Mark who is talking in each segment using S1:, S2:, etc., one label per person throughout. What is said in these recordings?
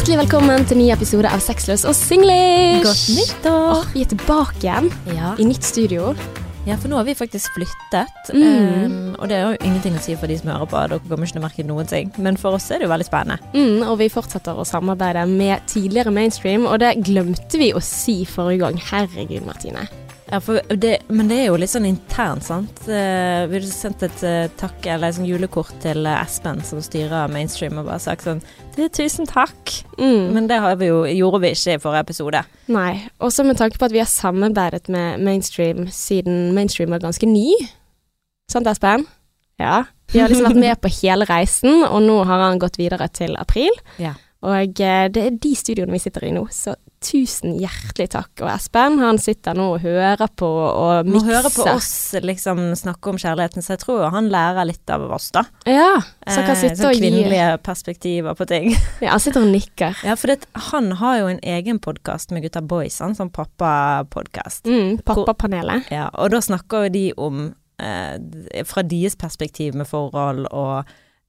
S1: Hjertelig velkommen til ny episode av Sexløs og singlish.
S2: Godt nyttår!
S1: Åh, vi er tilbake igjen
S2: Ja.
S1: i nytt studio.
S2: ja, for nå har vi faktisk flyttet.
S1: Mm.
S2: Um, og det er jo ingenting å si for de som hører på, dere kommer ikke til å merke noen ting. Men for oss er det jo veldig spennende.
S1: Mm, og vi fortsetter å samarbeide med tidligere mainstream, og det glemte vi å si forrige gang. Herregud, Martine.
S2: Ja, det, men det er jo litt sånn internt, sant. Uh, vi har sendt et uh, takk, eller sånn julekort til uh, Espen, som styrer mainstream, og bare sagt sånn det er Tusen takk.
S1: Mm.
S2: Men det har vi jo, gjorde vi ikke i forrige episode.
S1: Nei. Også med tanke på at vi har samarbeidet med mainstream siden mainstream var ganske ny. Sant, Espen? Ja. Vi har liksom vært med på hele reisen, og nå har han gått videre til april.
S2: Ja.
S1: Og eh, det er de studioene vi sitter i nå, så tusen hjertelig takk. Og Espen, han sitter nå og hører på og mikser.
S2: høre på oss liksom snakke om kjærligheten, så jeg tror han lærer litt av oss, da.
S1: Ja, så han kan
S2: Eh,
S1: sitte
S2: sånn
S1: og gi
S2: kvinnelige perspektiver på ting.
S1: Ja, han sitter og nikker.
S2: Ja, for det, han har jo en egen podkast med Gutta Boys, han, sånn pappapodkast.
S1: Mm, Pappapanelet.
S2: Ja, og da snakker jo de om eh, fra deres perspektiv med forhold og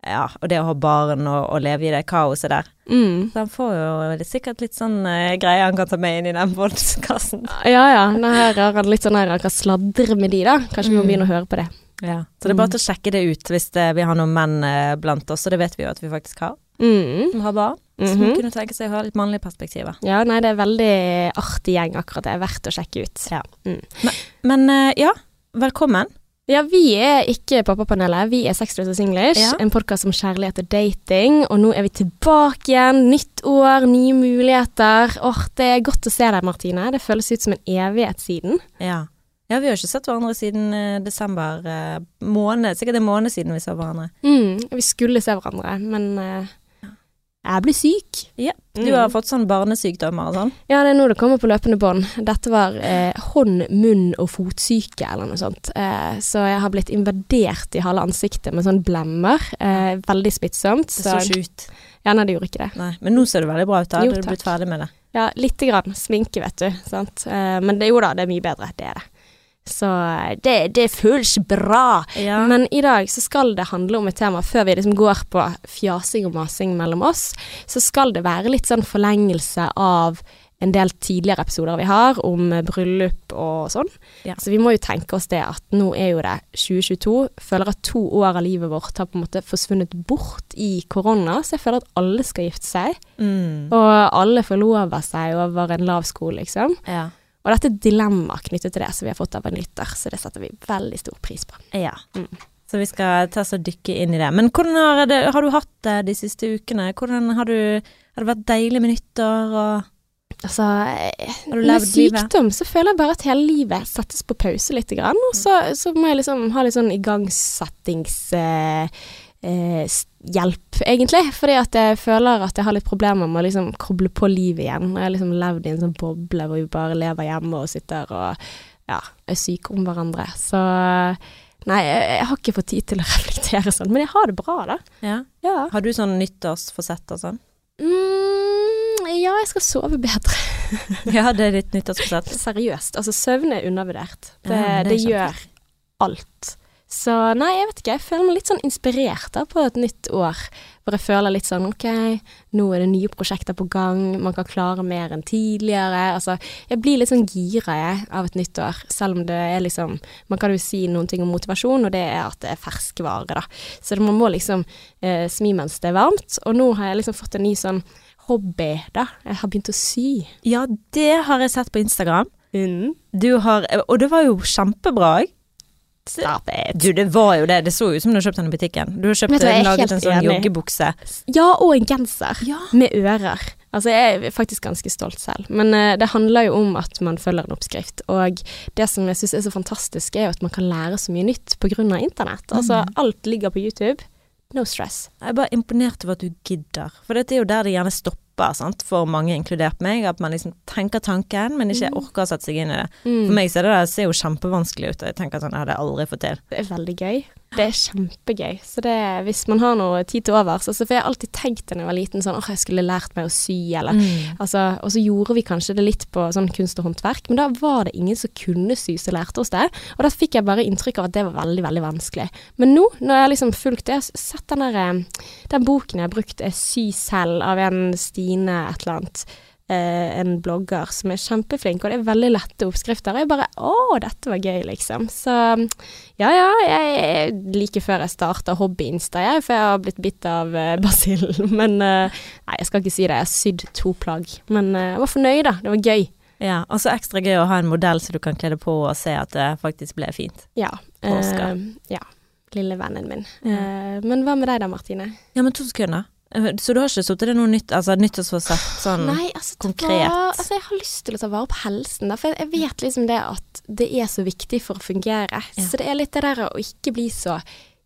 S2: ja, og det å ha barn og, og leve i det kaoset der.
S1: Mm.
S2: Så han får jo er sikkert litt sånn uh, greier han kan ta med inn i den podkasten.
S1: Ja ja, nå her har han litt sånn her han kan sladre med de, da. Kanskje vi må
S2: Mm.
S1: begynne å høre på det.
S2: Ja. Så det er bare til å sjekke det ut hvis det, vi har noen menn eh, blant oss, og det vet vi jo at vi faktisk har,
S1: Mm.
S2: som har barn. Som
S1: hun
S2: kunne tenke seg å ha litt mannlige perspektiver.
S1: Ja, nei, det er veldig artig gjeng akkurat. Det er verdt å sjekke ut.
S2: Ja.
S1: Mm.
S2: Men eh, ja, velkommen.
S1: Ja, vi er ikke Pappapanelet, vi er Sexless og Singlish,
S2: Ja.
S1: en podkast om kjærlighet og dating. Og nå er vi tilbake igjen, nytt år, nye muligheter. Åh, det er godt å se deg, Martine. Det føles ut som en evighet siden.
S2: Ja. ja, vi har ikke sett hverandre siden uh, desember Uh, måned. Sikkert en måned siden vi så hverandre.
S1: Mm, vi skulle se hverandre, men eh, jeg ble syk.
S2: Ja, Du
S1: Mm.
S2: har fått sånn barnesykdommer og sånn?
S1: Ja, det er nå det kommer på løpende bånd. Dette var eh, hånd-, munn- og fotsyke eller noe sånt. Eh, så jeg har blitt invadert i halve ansiktet med sånn blemmer. Eh, veldig smittsomt.
S2: Det så ikke ut.
S1: Ja, nei, det gjorde ikke det.
S2: Nei. Men nå ser du veldig bra ut. da
S1: Jo,
S2: Du er blitt ferdig med det.
S1: Ja, lite grann sminke, vet du. Sant? Eh, men det, jo da, det er mye bedre. Det er det. Så eh, det, det føles bra.
S2: Ja.
S1: Men i dag så skal det handle om et tema, før vi liksom går på fjasing og masing mellom oss, så skal det være litt sånn forlengelse av en del tidligere episoder vi har om bryllup og sånn.
S2: Ja.
S1: Så vi må jo tenke oss det at nå er jo det 2022. Føler at to år av livet vårt har på en måte forsvunnet bort i korona, så jeg føler at alle skal gifte seg.
S2: Mm.
S1: Og alle forlover seg over en lav sko, liksom.
S2: ja.
S1: Og dette er dilemma knyttet til det som vi har fått av en lytter, så det setter vi veldig stor pris på.
S2: ja.
S1: Mm.
S2: Så vi skal ta oss og dykke inn i det. Men hvordan har, det, har du hatt det de siste ukene? Hvordan har du Har det vært deilig med nyttår og
S1: Altså, med
S2: levd livet?
S1: sykdom så føler jeg bare at hele livet settes på pause litt, grann, og så, så må jeg liksom ha litt sånn igangsettings... eh, s- hjelp, egentlig. Fordi at jeg føler at jeg har litt problemer med å liksom koble på livet igjen. Jeg har liksom levd i en sånn boble hvor vi bare lever hjemme og sitter og ja, er syke om hverandre. Så nei, jeg, jeg har ikke fått tid til å reflektere sånn, men jeg har det bra, da.
S2: Ja.
S1: Ja.
S2: Har du sånn nyttårsforsett og sånn?
S1: Mm, ja, jeg skal sove bedre.
S2: Ja, det er ditt nyttårsforsett.
S1: Seriøst. Altså, søvn er undervurdert. Det, det,
S2: det
S1: gjør alt. Så nei, jeg vet ikke. Jeg føler meg litt sånn inspirert da på et nytt år. Hvor jeg føler litt sånn ok, nå er det nye prosjekter på gang, man kan klare mer enn tidligere. Altså, jeg blir litt sånn gira jeg av et nytt år, selv om det er liksom Man kan jo si noen ting om motivasjon, og det er at det er ferskvare, da. Så man må liksom eh, smi mens det er varmt. Og nå har jeg liksom fått en ny sånn hobby, da. Jeg har begynt å sy.
S2: Ja, det har jeg sett på Instagram.
S1: Mm.
S2: Du har Og det var jo kjempebra. jeg.
S1: Stop it.
S2: Du, det var jo det. Det så ut som du hadde kjøpt den i butikken. Du har kjøpt
S1: du
S2: laget en sånn joggebukse.
S1: Ja, og en genser.
S2: Ja.
S1: Med ører. Altså, jeg er faktisk ganske stolt selv. Men uh, det handler jo om at man følger en oppskrift. Og det som jeg syns er så fantastisk, er jo at man kan lære så mye nytt pga. internett. Altså, alt ligger på YouTube. No stress.
S2: Jeg er bare imponert over at du gidder. For dette er jo der det gjerne stopper, sant? for mange, inkludert meg. At man liksom tenker tanken, men ikke orker å sette seg inn i det. For meg så er det der, ser jo kjempevanskelig ut, og jeg tenker sånn, jeg hadde aldri fått til.
S1: Det er veldig gøy. Det er kjempegøy. Så det, hvis man har noe tid til overs altså For jeg har alltid tenkt da jeg var liten sånn åh, jeg skulle lært meg å sy, eller
S2: Mm.
S1: altså Og så gjorde vi kanskje det litt på sånn kunst og håndverk, men da var det ingen som kunne sy som lærte oss det. Og da fikk jeg bare inntrykk av at det var veldig, veldig vanskelig. Men nå, når jeg har liksom fulgt det, har sett den der eh, Den boken jeg har brukt, er Sy selv, av en Stine et eller annet. Eh, en blogger som er kjempeflink, og det er veldig lette oppskrifter. Og jeg bare Å, dette var gøy, liksom. Så ja ja, jeg like før jeg starta hobby-insta, jeg, for jeg har blitt bitt av uh, basillen. Men eh, nei, jeg skal ikke si det. Jeg har sydd to plagg. Men eh, jeg var fornøyd, da. Det var gøy.
S2: Ja, og så ekstra gøy å ha en modell så du kan kle deg på og se at det faktisk ble fint.
S1: Ja. Eh, ja. Lille vennen min.
S2: Ja.
S1: Eh, men hva med deg da, Martine?
S2: Ja, men to sekunder. Så du har ikke sittet det noe nytt, altså nyttårsforsett sånn
S1: Nei, altså,
S2: konkret.
S1: Var, altså, jeg har lyst til å ta vare på helsen, da, for jeg vet liksom det at det er så viktig for å fungere.
S2: Ja.
S1: Så det er litt det der å ikke bli så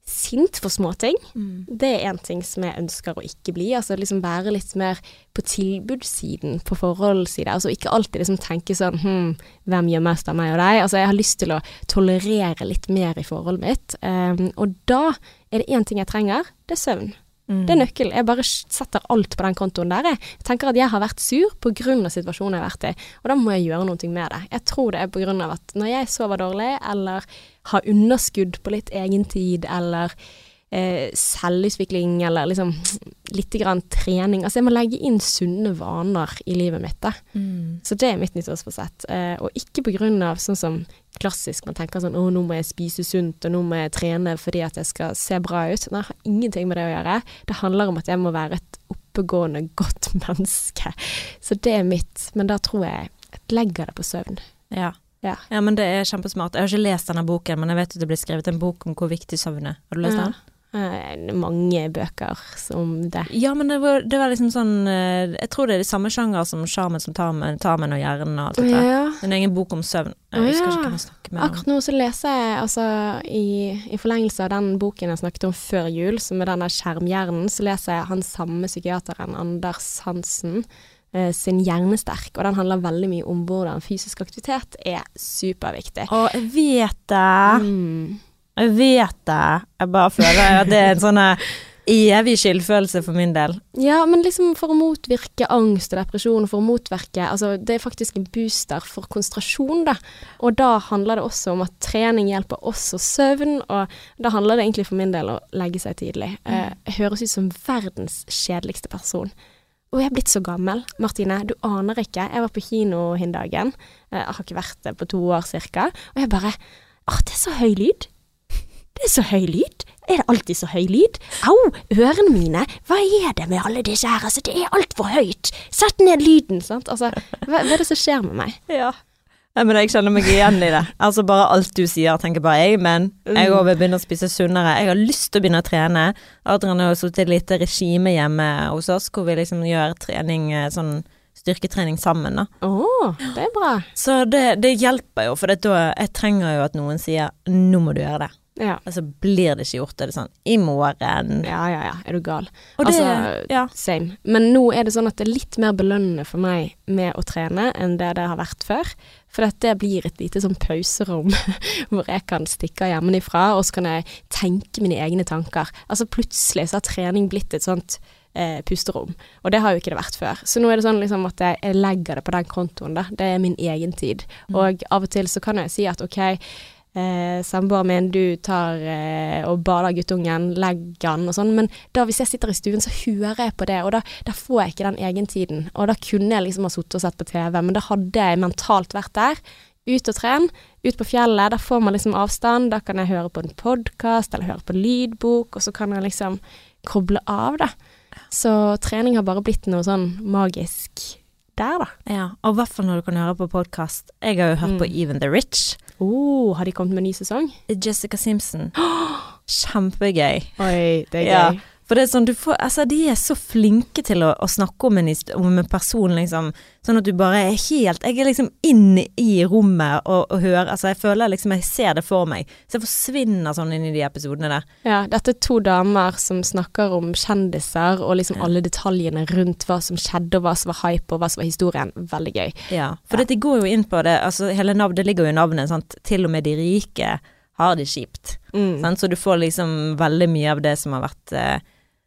S1: sint for småting.
S2: Mm.
S1: Det er en ting som jeg ønsker å ikke bli. Altså liksom være litt mer på tilbudssiden, på forholdssiden. Altså ikke alltid liksom tenke sånn hm, hvem gjør mest av meg og deg? Altså jeg har lyst til å tolerere litt mer i forholdet mitt. Um, og da er det én ting jeg trenger, det er søvn.
S2: Mm.
S1: Det er nøkkelen. Jeg bare setter alt på den kontoen der. Jeg tenker at jeg har vært sur pga. situasjonen jeg har vært i, og da må jeg gjøre noe med det. Jeg tror det er pga. at når jeg sover dårlig, eller har underskudd på litt egentid, eller eh, selvutvikling, eller liksom litt grann trening Altså jeg må legge inn sunne vaner i livet mitt.
S2: Mm.
S1: Så det er mitt nyttårsforsett. Eh, og ikke på grunn av sånn som klassisk, man tenker sånn å, nå må jeg spise sunt, og nå må jeg trene fordi at jeg skal se bra ut. Nei, det har ingenting med det å gjøre. Det handler om at jeg må være et oppegående, godt menneske. Så det er mitt. Men da tror jeg jeg legger det på søvn.
S2: Ja.
S1: Ja.
S2: ja, men det er kjempesmart. Jeg har ikke lest denne boken, men jeg vet at det ble skrevet en bok om hvor viktig søvn er. Har du lest
S1: Ja.
S2: den?
S1: Eh, mange bøker om det.
S2: Ja, men det var, det var liksom sånn eh, Jeg tror det er de samme sjanger som Sjarmen som tarmen, tarmen og hjernen og alt dette.
S1: Ja.
S2: En egen bok om søvn. Jeg husker
S1: ja.
S2: ikke hvem jeg snakker med.
S1: Akkurat nå så leser jeg altså i, i forlengelse av den boken jeg snakket om før jul, som er den der skjermhjernen, så leser jeg han samme psykiateren, Anders Hansen, eh, sin Hjernesterk, og den handler veldig mye om hvordan fysisk aktivitet er superviktig.
S2: Å, jeg vet det!
S1: Mm.
S2: Jeg vet det. Jeg bare føler at det er en sånn eh, evig skyldfølelse for min del.
S1: Ja, men liksom for å motvirke angst og depresjon, for å motvirke Altså, det er faktisk en booster for konsentrasjon, da. Og da handler det også om at trening hjelper også søvn, og da handler det egentlig for min del å legge seg tidlig. Eh, jeg høres ut som verdens kjedeligste person. Og jeg er blitt så gammel. Martine, du aner ikke. Jeg var på kino hin dagen. Eh, Jeg har ikke vært det på to år cirka. Og jeg bare Å, det er så høy lyd. Det er så høy lyd. Er det alltid så høy lyd? Au, ørene mine. Hva er det med alle disse her? Altså, det er altfor høyt. Sett ned lyden, sant. Altså, hva, hva er det som skjer med meg?
S2: Ja. Nei, men jeg kjenner meg igjen i det. Altså Bare alt du sier, tenker bare jeg, men jeg òg vil begynne å spise sunnere. Jeg har lyst til å begynne å trene. Adrian har sittet et lite regime hjemme hos oss hvor vi liksom gjør trening, eh, sånn styrketrening sammen, da.
S1: Å, det er bra.
S2: Så det, det hjelper jo, for det, da, jeg trenger jo at noen sier 'nå må du gjøre det'.
S1: Ja.
S2: så blir det ikke gjort, er det sånn 'i morgen'.
S1: Ja, ja, ja. Er du gal?
S2: Og det,
S1: Altså,
S2: ja.
S1: Same. Men nå er det sånn at det er litt mer belønnende for meg med å trene enn det det har vært før. For dette det blir et lite sånn pauserom hvor jeg kan stikke av hjemmefra, og så kan jeg tenke mine egne tanker. Altså plutselig så har trening blitt et sånt eh, pusterom, og det har jo ikke det vært før. Så nå er det sånn liksom at jeg, jeg legger det på den kontoen, da. Det er min egen tid. Og av og til så kan jeg si at ok, Eh, Samboeren min, du tar eh, og bader guttungen, legger han og sånn. Men da hvis jeg sitter i stuen, så hører jeg på det, og da, da får jeg ikke den egentiden. Og da kunne jeg liksom ha sittet og sett på TV, men da hadde jeg mentalt vært der. Ut og tren, ut på fjellet. Da får man liksom avstand. Da kan jeg høre på en podkast eller høre på lydbok, og så kan jeg liksom koble av, da. Så trening har bare blitt noe sånn magisk der, da.
S2: ja. Og i hvert fall når du kan høre på podkast. Jeg har jo hørt på
S1: Mm.
S2: Even the Rich.
S1: Oh, har de kommet med en ny sesong?
S2: Jessica Simpson. Kjempegøy.
S1: Oi, det er
S2: Ja. For det er sånn, du får, altså de er så flinke til å, å snakke om en, om en person, liksom. Sånn at du bare er helt Jeg er liksom inn i rommet og, og hører Altså, jeg føler liksom Jeg ser det for meg. Så jeg forsvinner sånn inn i de episodene der.
S1: Ja, dette er to damer som snakker om kjendiser og liksom alle detaljene rundt hva som skjedde og hva som var hype og hva som var historien. Veldig gøy.
S2: Ja. For
S1: Ja.
S2: dette går jo inn på det, altså hele navnet, det ligger jo i navnet, sant. Til og med de rike har det kjipt.
S1: Mm.
S2: Så du får liksom veldig mye av det som har vært eh,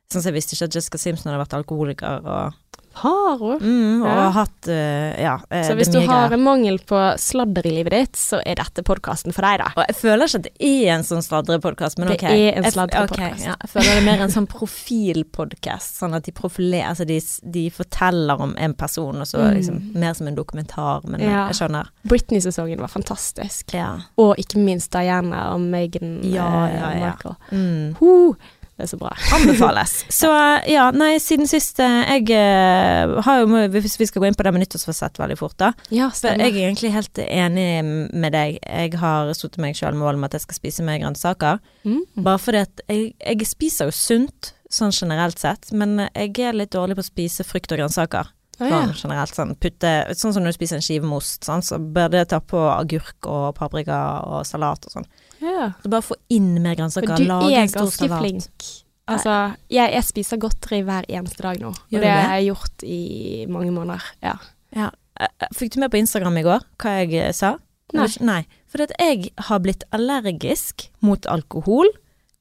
S2: Sånn som jeg visste ikke at Jessica Simpson hadde vært alkoholiker og,
S1: Har hun?
S2: mm, og
S1: Ja.
S2: har hatt uh, Ja, eh,
S1: Så hvis du har
S2: greier.
S1: en mangel på sladder i livet ditt, så er dette podkasten for deg, da.
S2: Og jeg føler ikke at det er en sånn sladrepodkast, men
S1: Det
S2: ok.
S1: er en sladrepodkast.
S2: Okay, ja, jeg føler det er mer en sånn profilpodkast, sånn at de profilerer Altså de, de forteller om en person, og så
S1: Mm.
S2: liksom mer som en dokumentar, men
S1: Ja.
S2: jeg skjønner.
S1: Britney-sesongen var fantastisk.
S2: Ja.
S1: Og ikke minst Diana og Meghan
S2: Ja,
S1: eh,
S2: ja, ja.
S1: Michael.
S2: Mm.
S1: Huh, det er så bra.
S2: Anbefales. Så ja, nei, siden sist eh, Jeg eh, har jo Hvis vi skal gå inn på det med nyttårsfasett veldig fort, da.
S1: Ja,
S2: For
S1: stemmer.
S2: jeg er egentlig helt enig med deg. Jeg har satt meg sjøl mål om at jeg skal spise mer grønnsaker.
S1: Mm.
S2: Bare fordi at jeg, jeg spiser jo sunt, sånn generelt sett, men jeg er litt dårlig på å spise frukt og grønnsaker.
S1: Å, ja.
S2: Sånn generelt sånn putte Sånn som når du spiser en skive med ost, sånn, så bør det ta på agurk og paprika og salat og sånn.
S1: Ja.
S2: Så bare få inn mer grønnsaker.
S1: du
S2: lage
S1: er
S2: en stor
S1: ganske flink. Altså, jeg, jeg spiser godteri hver eneste dag nå.
S2: Gjør du
S1: det
S2: det?
S1: har jeg gjort i mange måneder. Ja.
S2: Ja. Eh, eh, Fikk du med på Instagram i går hva jeg eh, sa?
S1: Nei.
S2: Nei. For jeg har blitt allergisk mot alkohol,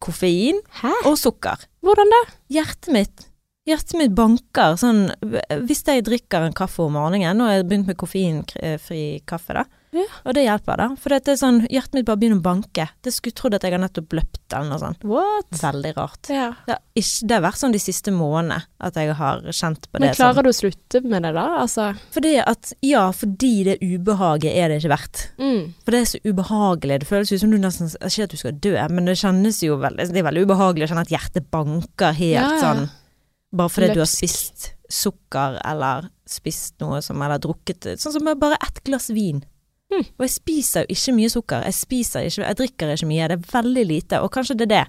S2: koffein
S1: Hæ?
S2: og sukker.
S1: Hvordan da?
S2: Hjertet mitt Hjertet mitt banker sånn Hvis jeg drikker en kaffe om morgenen Nå har jeg begynt med koffeinfri kaffe, da.
S1: Ja.
S2: Og det hjelper, da. For det er sånn Hjertet mitt bare begynner å banke. Det skulle trodd at jeg har nettopp løpt eller noe sånt.
S1: What?
S2: Veldig rart.
S1: Ja.
S2: Det har, ikke, det har vært sånn de siste månedene at jeg har kjent på det.
S1: Men klarer du å slutte med det, da? Altså
S2: Fordi at Ja, fordi det ubehaget er det ikke verdt.
S1: mm.
S2: For det er så ubehagelig. Det føles ut som du nesten Ikke at du skal dø, men det kjennes jo veldig Det er veldig ubehagelig å kjenne at hjertet banker helt
S1: Ja,
S2: sånn Bare fordi du har spist sukker eller spist noe som Eller drukket Sånn som bare ett glass vin.
S1: Mm.
S2: Og jeg spiser jo ikke mye sukker. Jeg spiser ikke Jeg drikker ikke mye. Det er veldig lite. Og kanskje det er det.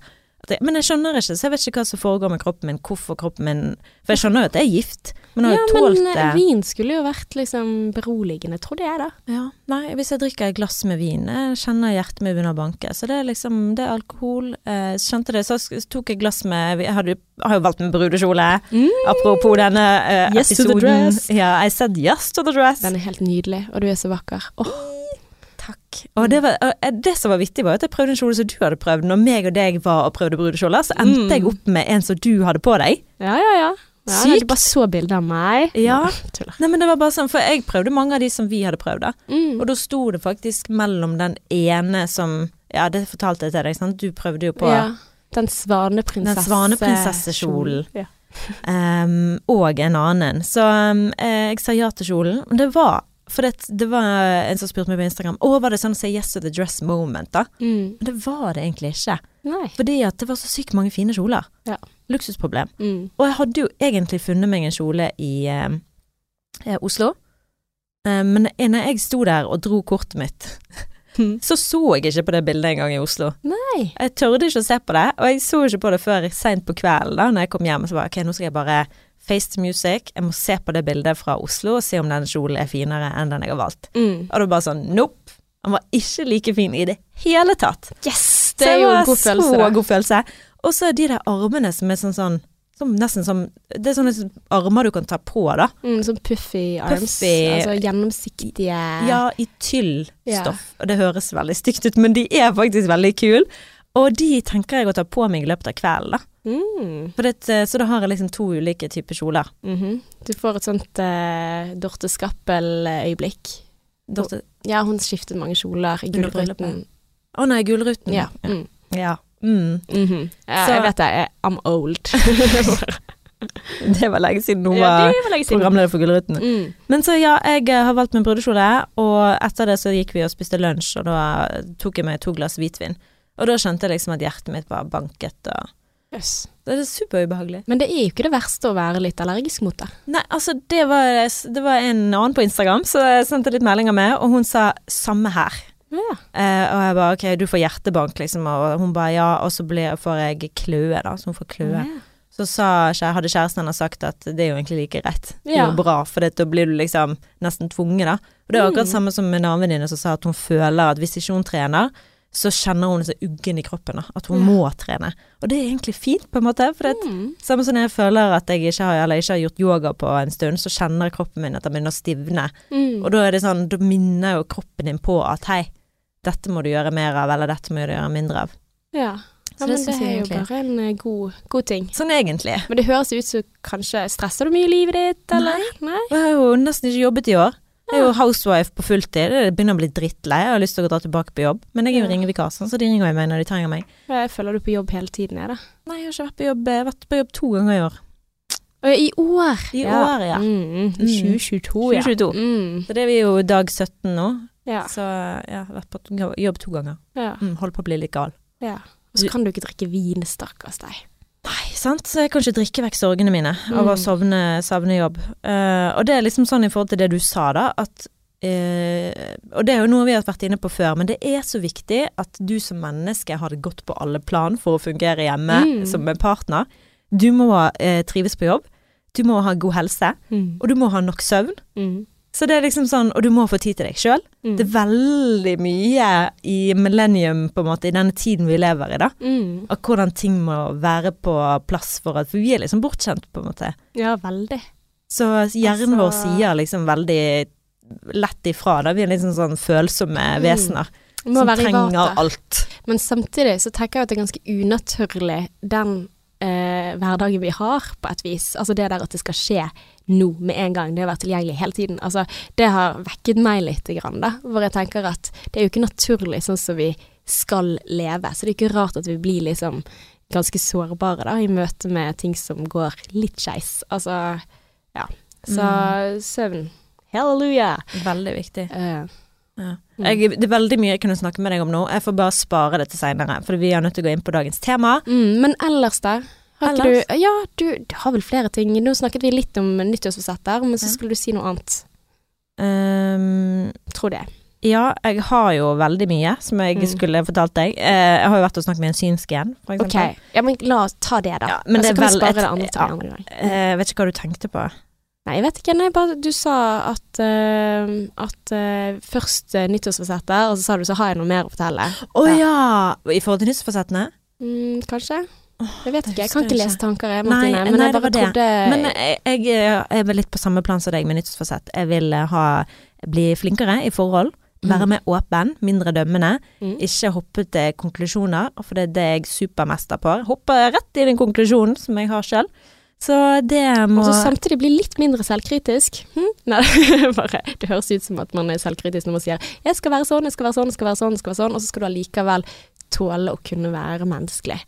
S2: Jeg, men jeg skjønner ikke, så jeg vet ikke hva som foregår med kroppen min. Hvorfor kroppen min For jeg skjønner jo at det er gift, men
S1: Ja, men eh, vin skulle jo vært liksom beroligende, trodde jeg da.
S2: Ja, nei, hvis jeg drikker et glass med vin, jeg kjenner hjertet mitt begynner å banke. Så det er liksom, det er alkohol. Eh, skjønte det, så tok jeg glass med Jeg hadde, har jo valgt med brudekjole. Apropos denne eh,
S1: Yes to the
S2: episoden.
S1: dress.
S2: Ja, I said yes to the dress.
S1: Den er helt nydelig, og du er så vakker. Åh,
S2: Og det, var, eh, det som var vittig, var at jeg prøvde en kjole som du hadde prøvd. Når meg og deg var og prøvde brudekjoler, så endte
S1: Mm.
S2: jeg opp med en som du hadde på deg.
S1: ja, ja, ja. ja
S2: Sykt.
S1: Du bare så bilder av meg.
S2: Ja.
S1: ja
S2: Nei, men det var bare sånn, for jeg prøvde mange av de som vi hadde prøvd, da.
S1: Mm.
S2: Og da sto det faktisk mellom den ene som Ja, det fortalte jeg til deg, sant. Du prøvde jo på
S1: Ja. Den svaneprinsesse...
S2: Den.
S1: Ja.
S2: um, og en annen. Så um, jeg sa ja til kjolen. Men det var For det, det var en som spurte meg på Instagram Å, var det sånn say yes to the dress moment, da?
S1: Mm.
S2: Men det var det egentlig ikke.
S1: Nei.
S2: Fordi at det var så sykt mange fine kjoler.
S1: Ja.
S2: Luksusproblem.
S1: Mm.
S2: Og jeg hadde jo egentlig funnet meg en kjole i eh, eh, Oslo. Eh, men når jeg sto der og dro kortet mitt, så så jeg ikke på det bildet engang i Oslo.
S1: Nei.
S2: Jeg tørde ikke å se på det, og jeg så ikke på det før seint på kvelden da når jeg kom hjem. Så bare ok, nå skal jeg bare face to music. Jeg må se på det bildet fra Oslo og se om den kjolen er finere enn den jeg har valgt.
S1: Mm.
S2: Og det var bare sånn nope. Han var ikke like fin i det hele tatt.
S1: Yes! Det er jo en god følelse.
S2: Så
S1: da.
S2: god følelse. Og så de der armene som er sånn sånn som nesten som Det er sånne armer du kan ta på, da.
S1: Mm, sånn puffy arms.
S2: Puffy.
S1: Altså gjennomsiktige
S2: Ja, i tyllstoff. Og det høres veldig stygt ut, men de er faktisk veldig kule. Og de tenker jeg å ta på meg i løpet av kvelden, da.
S1: Mm.
S2: Det, så da har jeg liksom to ulike typer kjoler.
S1: Mhm. Du får et sånt uh, Dorte Skappel-øyeblikk.
S2: Dorte-
S1: Ja, hun skiftet mange kjoler i Gullruten.
S2: Å Å nei, Gullruten.
S1: Ja. Mm.
S2: ja. Mm.
S1: Mhm. ja
S2: Så-
S1: jeg vet det. I'm old.
S2: Det var lenge siden hun var
S1: ja, var siden.
S2: programleder for Gullruten.
S1: Mm.
S2: Men så ja, jeg eh, har valgt min brudekjole, og etter det så gikk vi og spiste lunsj, og da tok jeg meg to glass hvitvin. Og da skjønte jeg liksom at hjertet mitt bare banket, og
S1: Yes.
S2: Det er superubehagelig.
S1: Men det er jo ikke det verste å være litt allergisk mot det.
S2: Nei, altså det var, det var en annen på Instagram som sendte litt meldinger med, og hun sa 'samme her'.
S1: Ja.
S2: Eh, og jeg bare 'ok, du får hjertebank', liksom, og hun bare 'ja', og så blir, får jeg kløe, da, så hun får kløe. Så sa, hadde kjæresten hennes sagt at det er jo egentlig like rett. Det er jo bra, for da blir du liksom nesten tvunget, da. Og det er akkurat
S1: Mm.
S2: samme som med venninne som sa at hun føler at hvis ikke hun trener, så kjenner hun seg uggen i kroppen, da. At hun
S1: Ja.
S2: må trene. Og det er egentlig fint, på en måte. For det,
S1: Mm.
S2: samme som jeg føler at jeg ikke har, eller ikke har gjort yoga på en stund, så kjenner kroppen min at den begynner å stivne.
S1: Mm.
S2: Og da er det sånn, da minner jo kroppen din på at hei, dette må du gjøre mer av, eller dette må du gjøre mindre av.
S1: Ja. Ja men det er jo bare en eh, god, god ting.
S2: Sånn egentlig.
S1: Men det høres ut som kanskje Stresser du mye i livet ditt, eller? Nei.
S2: Jeg har jo nesten ikke jobbet i år. Jeg er jo housewife på fulltid. Det begynner å bli drittlei. Jeg har lyst til å dra tilbake på jobb. Men jeg er jo
S1: Ja.
S2: ringevikar, så de ringer meg når de trenger meg.
S1: Jeg føler du på jobb hele tiden, jeg, da.
S2: Nei, jeg har ikke vært på jobb. Jeg har vært på jobb to ganger i år.
S1: I år.
S2: I år, ja.
S1: Mm,
S2: Mm.
S1: 2022, ja.
S2: 2022.
S1: Mm.
S2: Så det er vi jo dag 17 nå.
S1: Ja.
S2: Så jeg har vært på jobb to ganger.
S1: ja.
S2: Mm, holder på å bli litt gal.
S1: ja. Og så kan du ikke drikke vin, stakkars deg.
S2: Nei, sant. Så jeg kan ikke drikke vekk sorgene mine av å
S1: sovne,
S2: savne, savne jobb. Uh, og det er liksom sånn i forhold til det du sa, da, at Uh, Og det er jo noe vi har vært inne på før, men det er så viktig at du som menneske har det godt på alle plan for å fungere hjemme
S1: Mm.
S2: som en partner. Du må uh, trives på jobb, du må ha god helse,
S1: Mm.
S2: og du må ha nok søvn.
S1: Mm.
S2: Så det er liksom sånn, Og du må få tid til deg sjøl.
S1: Mm.
S2: Det er veldig mye i millennium, på en måte, i denne tiden vi lever i, da.
S1: Mm.
S2: Og hvordan ting må være på plass for at For vi er liksom bortskjemt, på en måte.
S1: Ja, veldig.
S2: Så hjernen vår
S1: Altså-
S2: sier liksom veldig lett ifra. Da. Vi er liksom sånn følsomme
S1: Mm.
S2: vesener som trenger alt.
S1: Men samtidig så tenker jeg at det er ganske unaturlig den eh, hverdagen vi har, på et vis. Altså det der at det skal skje nå med en gang, det har vært tilgjengelig hele tiden. Altså det har vekket meg litt, grann, da, hvor jeg tenker at det er jo ikke naturlig sånn som vi skal leve. Så det er ikke rart at vi blir liksom ganske sårbare da, i møte med ting som går litt skeis. Altså, ja. Så
S2: Mm.
S1: søvn. Halleluja.
S2: Veldig viktig.
S1: Eh,
S2: Ja.
S1: Mm.
S2: Jeg, det er veldig mye jeg kunne snakke med deg om nå. Jeg får bare spare det til seinere, for vi er nødt til å gå inn på dagens tema.
S1: Mm, men ellers da? Har
S2: Ellers?
S1: du Ja, du, du har vel flere ting. Nå snakket vi litt om nyttårsforsetter, men så skulle du si noe annet.
S2: Um,
S1: Tror det.
S2: ja, jeg har jo veldig mye som jeg
S1: Mm.
S2: skulle fortalt deg. Eh, jeg har jo vært og snakket med en synsk en, for eksempel. Okay.
S1: Ja, men la oss ta det, da.
S2: Ja, men det er vel et-
S1: det andre
S2: ja.
S1: gang.
S2: Eh, Jeg vet ikke hva du tenkte på.
S1: Nei, jeg vet ikke. Nei, bare du sa at, uh, at uh, først uh, nyttårsforsetter, og så sa du så har jeg noe mer å fortelle.
S2: Å ja. I forhold til nyttårsforsettene?
S1: Mm, kanskje? Jeg vet ikke. Jeg kan ikke lese tanker, jeg,
S2: Nei,
S1: men jeg bare
S2: det.
S1: trodde
S2: Men jeg, jeg er litt på samme plan som deg med nyttårsforsett. Jeg vil ha, bli flinkere i forhold. Være
S1: Mm.
S2: mer åpen, mindre dømmende.
S1: Mm.
S2: Ikke hoppe til konklusjoner, for det er det jeg er supermester på. Hoppe rett i den konklusjonen som jeg har sjøl. Så det må
S1: Og så samtidig bli litt mindre selvkritisk. Hm? Nei, bare, det høres ut som at man er selvkritisk når man sier 'jeg skal være sånn, jeg skal være sånn, jeg skal være sånn', jeg skal være sånn, og så skal du allikevel tåle å kunne være menneskelig.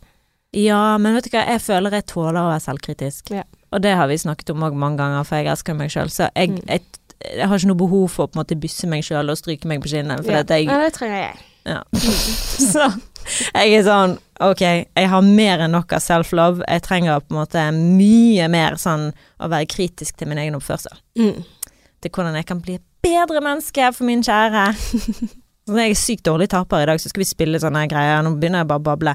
S2: Ja, men vet du hva, jeg føler jeg tåler å være selvkritisk.
S1: Ja.
S2: Og det har vi snakket om òg mange ganger, for jeg elsker meg sjøl. Så jeg,
S1: Mm.
S2: jeg, jeg har ikke noe behov for å på en måte bysse meg sjøl og stryke meg på kinnet. For
S1: Ja.
S2: jeg,
S1: ja, det trenger jeg.
S2: Ja. Så jeg er sånn Ok, jeg har mer enn nok av self-love. Jeg trenger på en måte mye mer sånn å være kritisk til min egen oppførsel.
S1: Mm.
S2: Til hvordan jeg kan bli et bedre menneske for min kjære. Når jeg er sykt dårlig taper i dag, så skal vi spille sånne greier. Nå begynner jeg bare å bable.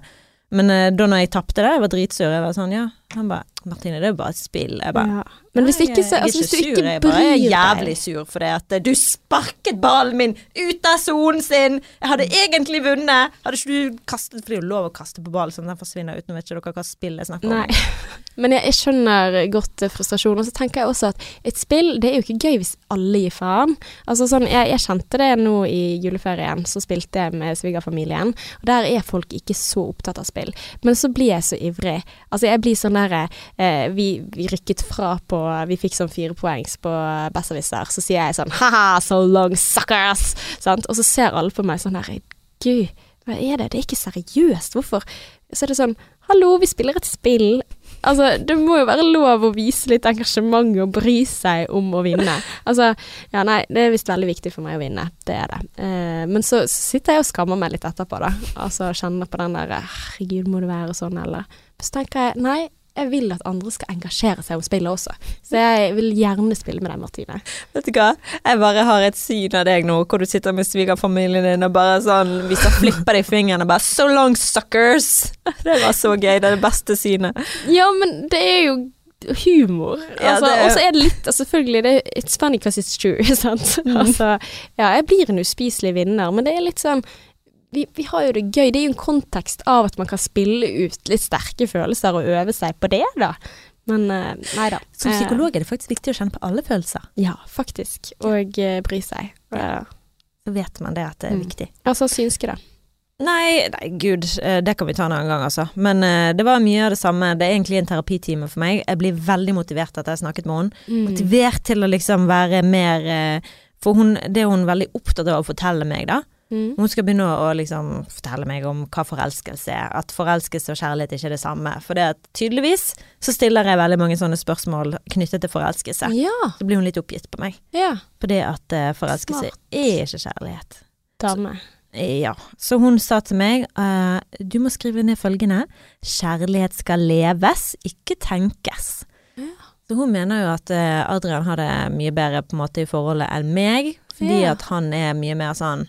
S2: Men uh, da når jeg tapte det, jeg var dritsur. Jeg var sånn, ja. Han bare Martine, det er bare et spill. Jeg bare
S1: Ja. Men hvis ikke så altså, Hvis du
S2: sur,
S1: deg
S2: jeg bare er jævlig sur fordi at eh, du sparket ballen min ut av sonen sin. Jeg hadde egentlig vunnet. Hadde ikke du kastet For det er jo lov å kaste på ballen sånn den forsvinner uten vet ikke dere hva spill jeg snakker om.
S1: Nei. Men jeg, jeg skjønner godt eh, frustrasjonen. Og så tenker jeg også at et spill, det er jo ikke gøy hvis alle gir faen. Altså sånn, jeg, jeg kjente det nå i juleferien, så spilte jeg med svigerfamilien. Og der er folk ikke så opptatt av spill. Men så blir jeg så ivrig. Altså jeg blir sånn derre eh, vi, vi rykket fra på Vi fikk sånn fire poengs på Besserwisser. Så sier jeg sånn ha-ha, so long suckers! Sant? Og så ser alle på meg sånn her Gud, hva er det? Det er ikke seriøst. Hvorfor? Så er det sånn Hallo, vi spiller et spill. Altså, det må jo være lov å vise litt engasjement og bry seg om å vinne. Altså, ja nei, det er visst veldig viktig for meg å vinne. Det er det. Eh, men så sitter jeg og skammer meg litt etterpå, da. Altså kjenner på den der Herregud, må det være sånn, eller? Så tenker jeg nei. Jeg vil at andre skal engasjere seg om spillet også. Så jeg vil gjerne spille med deg, Martine.
S2: Vet du hva, jeg bare har et syn av deg nå, hvor du sitter med svigerfamilien din og bare sånn Hvis jeg flipper deg i fingeren og bare So long, suckers! Det var så gøy. Det er det beste synet.
S1: Ja, men det er jo humor. Altså,
S2: ja, er-
S1: Og så er det litt altså, Selvfølgelig, det, it's funny because it's true. Sant? Altså, ja, jeg blir en uspiselig vinner, men det er litt sånn vi, vi har jo det gøy. Det er jo en kontekst av at man kan spille ut litt sterke følelser og øve seg på det, da. Men eh, nei da.
S2: Som
S1: Eh,
S2: psykolog er det faktisk viktig å kjenne på alle følelser.
S1: ja, faktisk. Og eh, bry seg. Ja.
S2: så vet man det at det er
S1: Mm.
S2: viktig.
S1: Altså synske, da.
S2: Nei, nei, gud, det kan vi ta en annen gang, altså. Men det var mye av det samme. Det er egentlig en terapitime for meg. Jeg blir veldig motivert etter jeg har snakket med henne.
S1: Mm.
S2: Motivert til å liksom være mer For hun, det er hun veldig opptatt av å fortelle meg, da.
S1: Mm.
S2: Hun skal begynne å, liksom fortelle meg om hva forelskelse er. At forelskelse og kjærlighet ikke er det samme. For det at tydeligvis så stiller jeg veldig mange sånne spørsmål knyttet til forelskelse.
S1: Ja.
S2: Så blir hun litt oppgitt på meg.
S1: Ja.
S2: På det at uh, forelskelse
S1: Smart.
S2: er ikke kjærlighet.
S1: Dame.
S2: Ja. Så hun sa til meg uh, du må skrive ned følgende. Kjærlighet skal leves, ikke tenkes.
S1: Ja.
S2: Så hun mener jo at uh, Adrian har det mye bedre på en måte i forholdet enn meg, fordi at han er mye mer sånn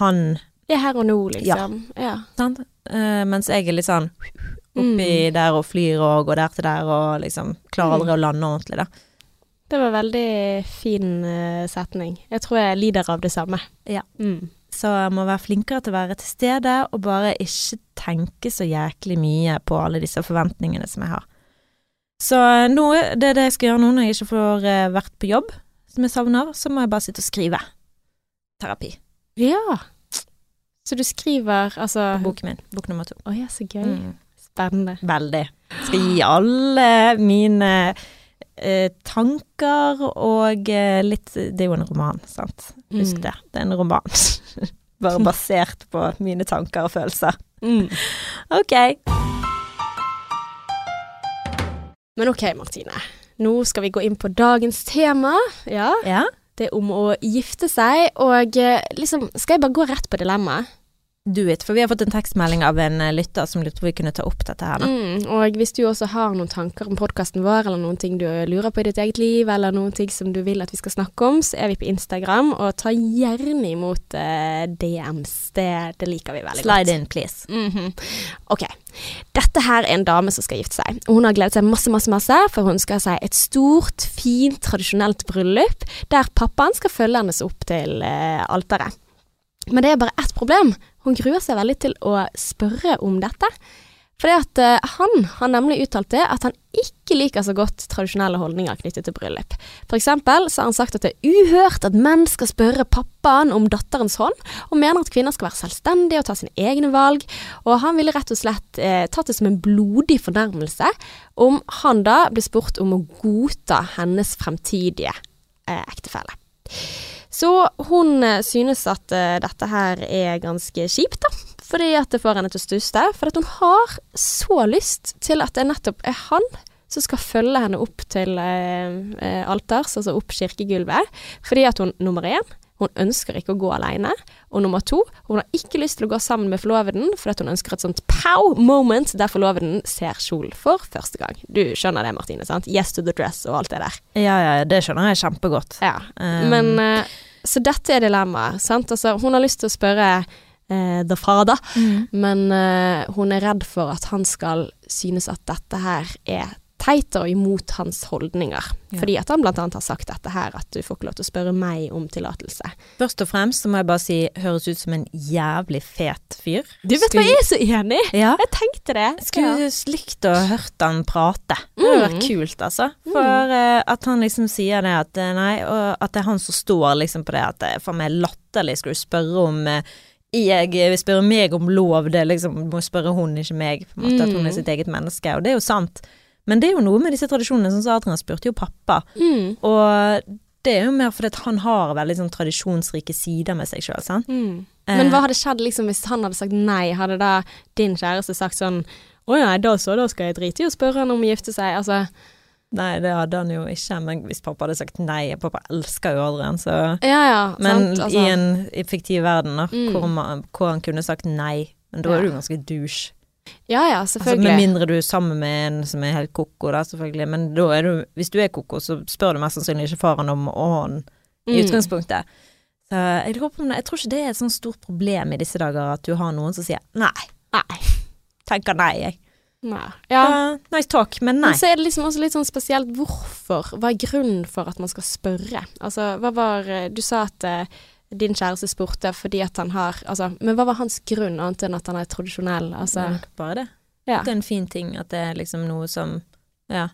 S2: Han
S1: Ja, her og nå, liksom. Ja.
S2: Sant? Uh, mens jeg er litt sånn oppi
S1: Mm.
S2: der og flyr og går der til der og liksom klarer aldri å lande ordentlig, da.
S1: Det var veldig fin uh, setning. Jeg tror jeg lider av det samme.
S2: Ja.
S1: Mm.
S2: Så jeg må være flinkere til å være til stede, og bare ikke tenke så jæklig mye på alle disse forventningene som jeg har. Så nå, det er det jeg skal gjøre nå når jeg ikke får eh, vært på jobb, som jeg savner, så må jeg bare sitte og skrive. Terapi.
S1: Ja. Så du skriver altså
S2: På boken min. Bok nummer to.
S1: Å ja, så gøy.
S2: Mm.
S1: Spennende.
S2: Veldig. Skal gi alle mine eh, tanker og eh, litt Det er jo en roman, sant. Husk
S1: Mm.
S2: det. Det er en roman. Bare basert på mine tanker og følelser.
S1: Mm.
S2: Ok.
S1: Men ok, Martine. Nå skal vi gå inn på dagens tema. Ja,
S2: Ja.
S1: Det om å gifte seg, og eh, liksom Skal jeg bare gå rett på dilemmaet?
S2: Do it. For vi har fått en tekstmelding av en eh, lytter som lurte på om vi kunne ta opp dette her.
S1: Mm, og hvis du også har noen tanker om podkasten vår, eller noen ting du lurer på i ditt eget liv, eller noen ting som du vil at vi skal snakke om, så er vi på Instagram, og ta gjerne imot uh, DMs. Det, det liker vi veldig godt.
S2: Slide in, please.
S1: Mhm. Ok. Dette her er en dame som skal gifte seg. Hun har gledet seg masse, masse, masse, for hun skal ha seg et stort, fint, tradisjonelt bryllup, der pappaen skal følge hennes opp til uh, alteret. Men det er bare ett problem. Hun gruer seg veldig til å spørre om dette. Fordi at eh, han har nemlig uttalt det at han ikke liker så godt tradisjonelle holdninger knyttet til bryllup. For eksempel så har han sagt at det er uhørt at menn skal spørre pappaen om datterens hånd, og mener at kvinner skal være selvstendige og ta sine egne valg. Og han ville rett og slett eh, tatt det som en blodig fornærmelse om han da ble spurt om å godta hennes fremtidige eh, ektefelle. Så hun eh, synes at eh, dette her er ganske kjipt, da. Fordi at det får henne til å stusse. For at hun har så lyst til at det nettopp er han som skal følge henne opp til eh, eh, alters, altså opp kirkegulvet. Fordi at hun, nummer én, hun ønsker ikke å gå alene. Og nummer to, hun har ikke lyst til å gå sammen med forloveden, fordi hun ønsker et sånt pow moment der forloveden ser kjolen for første gang. Du skjønner det, Martine, sant? Yes to the dress og alt det der.
S2: Ja, ja, det skjønner jeg kjempegodt.
S1: Ja.
S2: Um,
S1: Men eh, Så dette er dilemmaet, sant. Altså, hun har lyst til å spørre eh, the father,
S2: mm.
S1: men eh, hun er redd for at han skal synes at dette her er teit og imot hans holdninger.
S2: Ja.
S1: Fordi at han annet har sagt dette her, at du får ikke lov til å spørre meg om tillatelse.
S2: Først og fremst så må jeg bare si høres ut som en jævlig fet fyr.
S1: Du vet hva, jeg er så enig!
S2: Ja.
S1: Jeg tenkte det.
S2: Skulle likt å hørt han prate. Det hadde vært
S1: Mm.
S2: kult, altså. For eh, at han liksom sier det at eh, nei, og at det er han som står liksom på det at det er faen meg latterlig. Skal du spørre om uh, jeg spørre meg om lov, det liksom må spørre hun, ikke meg. På en måte, At hun
S1: Mm.
S2: er sitt eget menneske. Og det er jo sant. Men det er jo noe med disse tradisjonene, sånn som Adrian spurte jo pappa.
S1: Mm.
S2: Og det er jo mer fordi han har veldig sånn tradisjonsrike sider med seg sjøl.
S1: Mm.
S2: Eh.
S1: Men hva hadde skjedd liksom hvis han hadde sagt nei? Hadde da din kjæreste sagt sånn å nei, da så, da skal jeg drite i å spørre han om å gifte seg. Altså,
S2: Nei, det hadde han jo ikke, men hvis pappa hadde sagt nei Pappa elsker jo Adrian, så
S1: ja ja.
S2: Men
S1: sant? Altså,
S2: i en fiktiv verden, da,
S1: Mm.
S2: hvor, man, hvor han kunne sagt nei. Men da
S1: Ja.
S2: er du ganske douche.
S1: Ja ja,
S2: Altså,
S1: selvfølgelig.
S2: med mindre du er sammen med en som er helt koko, da, selvfølgelig. Men da er du, hvis du er koko, så spør du mest sannsynlig ikke faren om hånden i
S1: Mm.
S2: utgangspunktet. Så jeg, håper, jeg tror ikke det er et sånt stort problem i disse dager at du har noen som sier nei.
S1: Nei.
S2: Tenker nei, jeg.
S1: Nei. Ja.
S2: Uh, nice talk, men nei.
S1: Men så er det liksom også litt sånn spesielt hvorfor. Hva er grunnen for at man skal spørre? Altså, hva var eh, Du sa at eh, din kjæreste spurte fordi at han har Altså, men hva var hans grunn, annet enn at han er tradisjonell? Altså,
S2: Ja, bare det.
S1: ja.
S2: Det er en fin ting at det er liksom noe som Ja.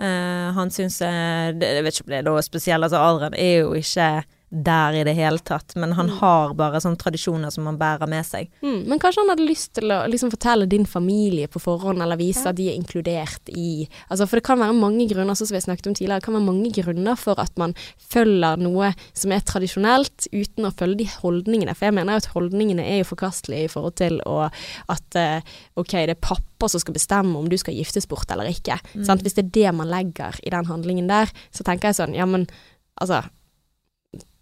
S2: Uh, han syns eh, det, Jeg vet ikke om det er noe spesielt. Altså, Adrian er jo ikke der i det hele tatt, men han har bare sånne tradisjoner som han bærer med seg.
S1: Mm, men kanskje han hadde lyst til å liksom fortelle din familie på forhånd, eller vise at de er inkludert i altså For det kan være mange grunner, sånn som vi snakket om tidligere, det kan være mange grunner for at man følger noe som er tradisjonelt, uten å følge de holdningene. For jeg mener at holdningene er jo forkastelige i forhold til å, at eh, OK, det er pappa som skal bestemme om du skal giftes bort eller ikke. Sant? Hvis det er det man legger i den handlingen der, så tenker jeg sånn, ja men altså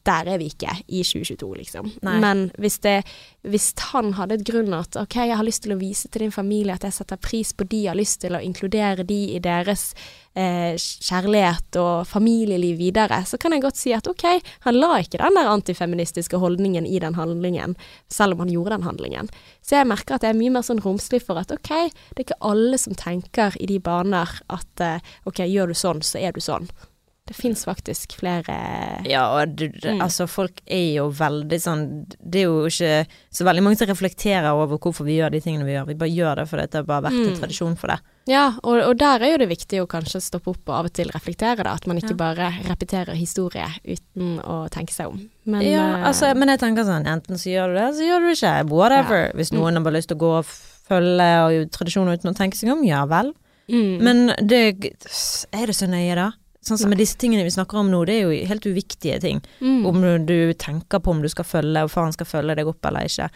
S1: der er vi ikke i 2022, liksom.
S2: Nei.
S1: Men hvis, det, hvis han hadde et grunn at OK, jeg har lyst til å vise til din familie at jeg setter pris på de, jeg har lyst til å inkludere de i deres eh, kjærlighet og familieliv videre, så kan jeg godt si at OK, han la ikke den der antifeministiske holdningen i den handlingen, selv om han gjorde den handlingen. Så jeg merker at jeg er mye mer sånn romslig for at OK, det er ikke alle som tenker i de baner at eh, OK, gjør du sånn, så er du sånn. Det fins faktisk flere
S2: Ja, og du,
S1: Mm.
S2: altså folk er jo veldig sånn Det er jo ikke så veldig mange som reflekterer over hvorfor vi gjør de tingene vi gjør. Vi bare gjør det fordi det har bare vært en
S1: Mm.
S2: tradisjon for det.
S1: Ja, og, og der er jo det viktig å kanskje stoppe opp og av og til reflektere, da. At man ikke
S2: Ja.
S1: bare repeterer historie uten å tenke seg om. Men
S2: ja,
S1: eh,
S2: altså, men jeg tenker sånn, enten så gjør du det, så gjør du det ikke. Whatever. Hvis noen har bare lyst til å gå og følge og tradisjoner uten å tenke seg om, ja vel.
S1: mm,
S2: Men det Er det så nøye, da? Sånn som med disse tingene vi snakker om nå, det er jo helt uviktige ting.
S1: mm,
S2: Om du, du tenker på om du skal følge, og faren skal følge deg opp eller ikke.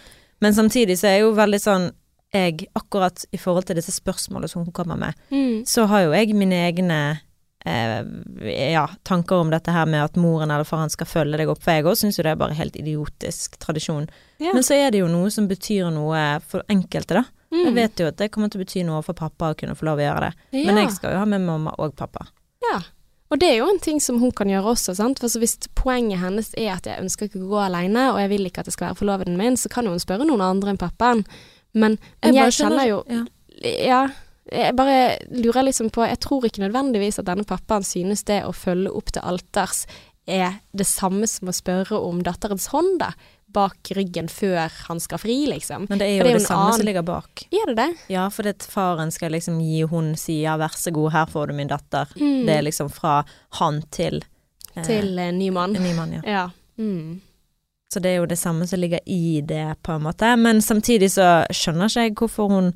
S2: Men samtidig så er jeg jo veldig sånn jeg, akkurat i forhold til disse spørsmålene som hun kommer med,
S1: mm,
S2: så har jo jeg mine egne eh, ja, tanker om dette her med at moren eller faren skal følge deg opp, for jeg òg syns jo det er bare helt idiotisk tradisjon.
S1: ja.
S2: Men så er det jo noe som betyr noe for enkelte, da.
S1: mm,
S2: Jeg vet jo at det kommer til å bety noe for pappa å kunne få lov å gjøre det. Men jeg skal jo ha med mamma og pappa.
S1: Og det er jo en ting som hun kan gjøre også, sant. For så hvis poenget hennes er at jeg ønsker ikke å gå alene, og jeg vil ikke at det skal være forloveden min, så kan hun spørre noen andre enn pappaen. Men, men jeg,
S2: bare
S1: kjenner jo
S2: ja.
S1: Ja. Jeg bare lurer liksom på Jeg tror ikke nødvendigvis at denne pappaen synes det å følge opp til alters er det samme som å spørre om datterens hånd, da. Bak ryggen før han skal fri, liksom.
S2: Men det er jo det,
S1: er jo det,
S2: samme
S1: annen-
S2: som ligger bak.
S1: Er det det?
S2: Ja, for det at faren skal liksom gi hun si ja, vær så god, her får du min datter.
S1: Mm.
S2: Det er liksom fra han til eh,
S1: Til eh, ny mann.
S2: en ny mann, ja.
S1: Ja. Mm.
S2: Så det er jo det samme som ligger i det, på en måte. Men samtidig så skjønner ikke jeg hvorfor hun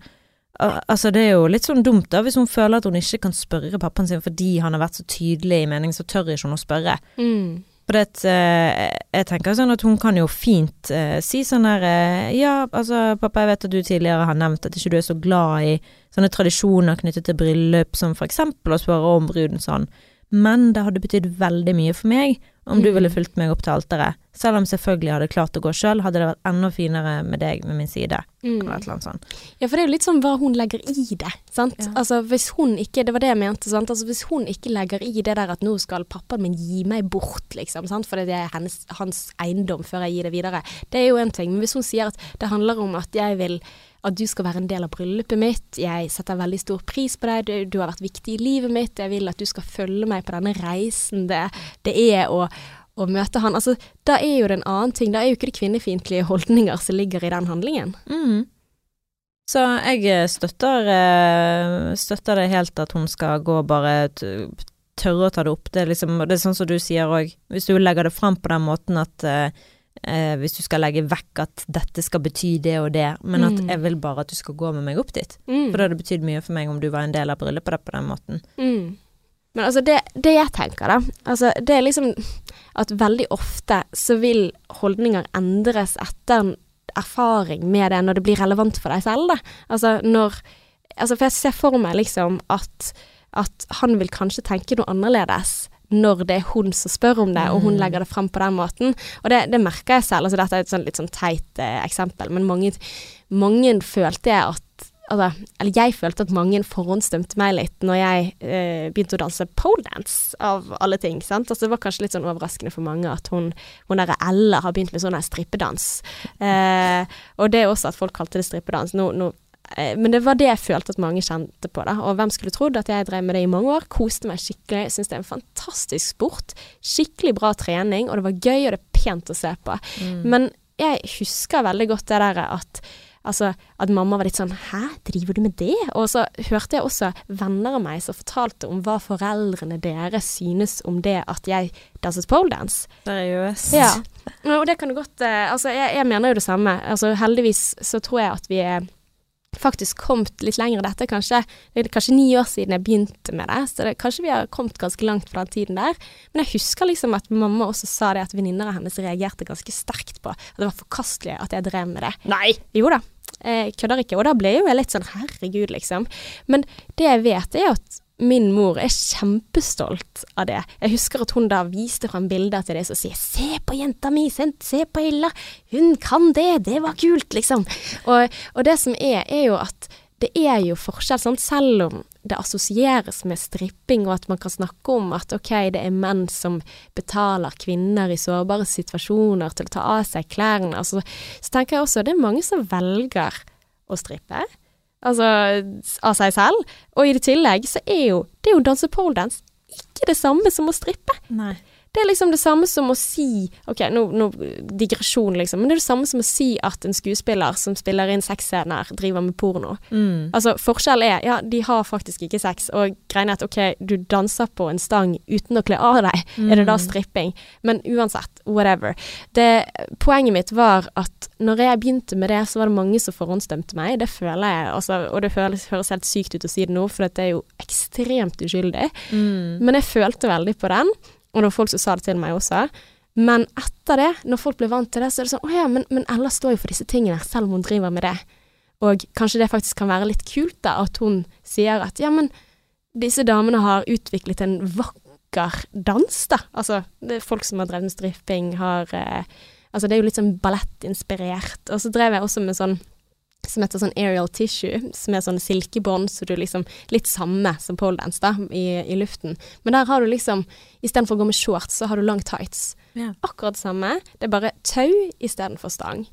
S2: Altså, det er jo litt sånn dumt, da, hvis hun føler at hun ikke kan spørre pappaen sin fordi han har vært så tydelig i mening, så tør ikke hun å spørre.
S1: Mm.
S2: For det, eh, jeg tenker sånn at hun kan jo fint eh, si sånn her eh, Ja, altså pappa, jeg vet at du tidligere har nevnt at ikke du er så glad i sånne tradisjoner knyttet til bryllup, som for eksempel å spørre om bruden sånn. Men det hadde betydd veldig mye for meg om du
S1: Mm.
S2: ville fulgt meg opp til alteret. Selv om selvfølgelig hadde klart å gå sjøl, hadde det vært enda finere med deg ved min side.
S1: Mm.
S2: Eller et eller annet sånt.
S1: Ja, for det er jo litt sånn hva hun legger i det, sant.
S2: Ja.
S1: Altså hvis hun ikke, det var det jeg mente, sant. Altså hvis hun ikke legger i det der at nå skal pappaen min gi meg bort, liksom, sant. For det er hennes, hans eiendom før jeg gir det videre. Det er jo en ting. Men hvis hun sier at det handler om at jeg vil at du skal være en del av bryllupet mitt, jeg setter veldig stor pris på deg, du, du har vært viktig i livet mitt, jeg vil at du skal følge meg på denne reisen. Det, det er å å møte han, altså da er jo det en annen ting, da er jo ikke det kvinnefiendtlige holdninger som ligger i den handlingen.
S2: Mm. Så jeg eh, støtter, eh, støtter det helt at hun skal gå bare tørre å ta det opp. Det er liksom, det er sånn som du sier òg, hvis du legger det fram på den måten at eh, hvis du skal legge vekk at dette skal bety det og det, men at
S1: Mm.
S2: jeg vil bare at du skal gå med meg opp dit.
S1: Mm.
S2: For da hadde det betydd mye for meg om du var en del av bryllupet på den måten.
S1: Mm. Men altså, det, det jeg tenker, da Altså, det er liksom at veldig ofte så vil holdninger endres etter erfaring med det når det blir relevant for deg selv, da. Altså når Altså, for jeg ser for meg liksom at, at han vil kanskje tenke noe annerledes når det er hun som spør om det, og hun
S2: Mm.
S1: legger det fram på den måten. Og det, det merker jeg selv. Altså, dette er et sånn, litt sånn teit eh, eksempel, men mange, mange følte jeg at Altså, eller jeg følte at mange forhåndsdømte meg litt når jeg eh, begynte å danse poledance, av alle ting. sant? Altså, det var kanskje litt sånn overraskende for mange at hun, hun derre Ella har begynt med sånn her strippedans. Eh, og det er også at folk kalte det strippedans. Nå, nå, men det var det jeg følte at mange kjente på. da, Og hvem skulle trodd at jeg drev med det i mange år. Koste meg skikkelig. Syns det er en fantastisk sport. Skikkelig bra trening, og det var gøy, og det er pent å se på.
S2: Mm.
S1: Men jeg husker veldig godt det der at Altså at mamma var litt sånn Hæ, driver du med det? Og så hørte jeg også venner av meg som fortalte om hva foreldrene deres synes om det at jeg danset poledance.
S2: Seriøst?
S1: Ja. Og det kan du godt eh, Altså, jeg, jeg mener jo det samme. Altså heldigvis så tror jeg at vi er faktisk kommet litt lenger i dette, kanskje. Det er kanskje ni år siden jeg begynte med det, så det, kanskje vi har kommet ganske langt fra den tiden der. Men jeg husker liksom at mamma også sa det at venninner av hennes reagerte ganske sterkt på at det var forkastelig at jeg drev med det.
S2: Nei!
S1: Jo da, jeg kødder ikke. Og da ble jo jeg litt sånn herregud, liksom. Men det jeg vet, er at min mor er kjempestolt av det. Jeg husker at hun da viste fram bilder til det og sier 'se på jenta mi, se på Illa, hun kan det, det var kult', liksom. Og, og det som er, er jo at det er jo forskjell, sant? selv om det assosieres med stripping, og at man kan snakke om at ok, det er menn som betaler kvinner i sårbare situasjoner til å ta av seg klærne, altså, så tenker jeg også det er mange som velger å strippe. Altså av seg selv. Og i det tillegg så er jo det å danse poledance ikke det samme som å strippe.
S2: Nei.
S1: Det er liksom det samme som å si Ok, nå, nå digresjon, liksom, men det er det samme som å si at en skuespiller som spiller inn sexscener, driver med porno.
S2: Mm.
S1: Altså, forskjell er ja, de har faktisk ikke sex, og greien er at ok, du danser på en stang uten å kle av deg. Er det da stripping? Men uansett, whatever. Det, poenget mitt var at når jeg begynte med det, så var det mange som forhåndsdømte meg. Det føler jeg, altså, og det føles, høres helt sykt ut å si det nå, for det er jo ekstremt uskyldig.
S2: Mm.
S1: Men jeg følte veldig på den, og det var folk som sa det til meg også. Men etter det, når folk ble vant til det, så er det sånn Å ja, men, men Ella står jo for disse tingene, selv om hun driver med det. Og kanskje det faktisk kan være litt kult, da, at hun sier at ja, men disse damene har utviklet en vakker dans, da. Altså, det er folk som har drevet med stripping, har eh, Altså, det er jo litt sånn ballettinspirert. Og så drev jeg også med sånn som heter sånn aerial tissue, som er sånn silkebånd, så du liksom Litt samme som poledance, da, i, i luften. Men der har du liksom Istedenfor å gå med shorts, så har du long tights.
S2: Ja.
S1: Akkurat samme. Det er bare tau istedenfor stang.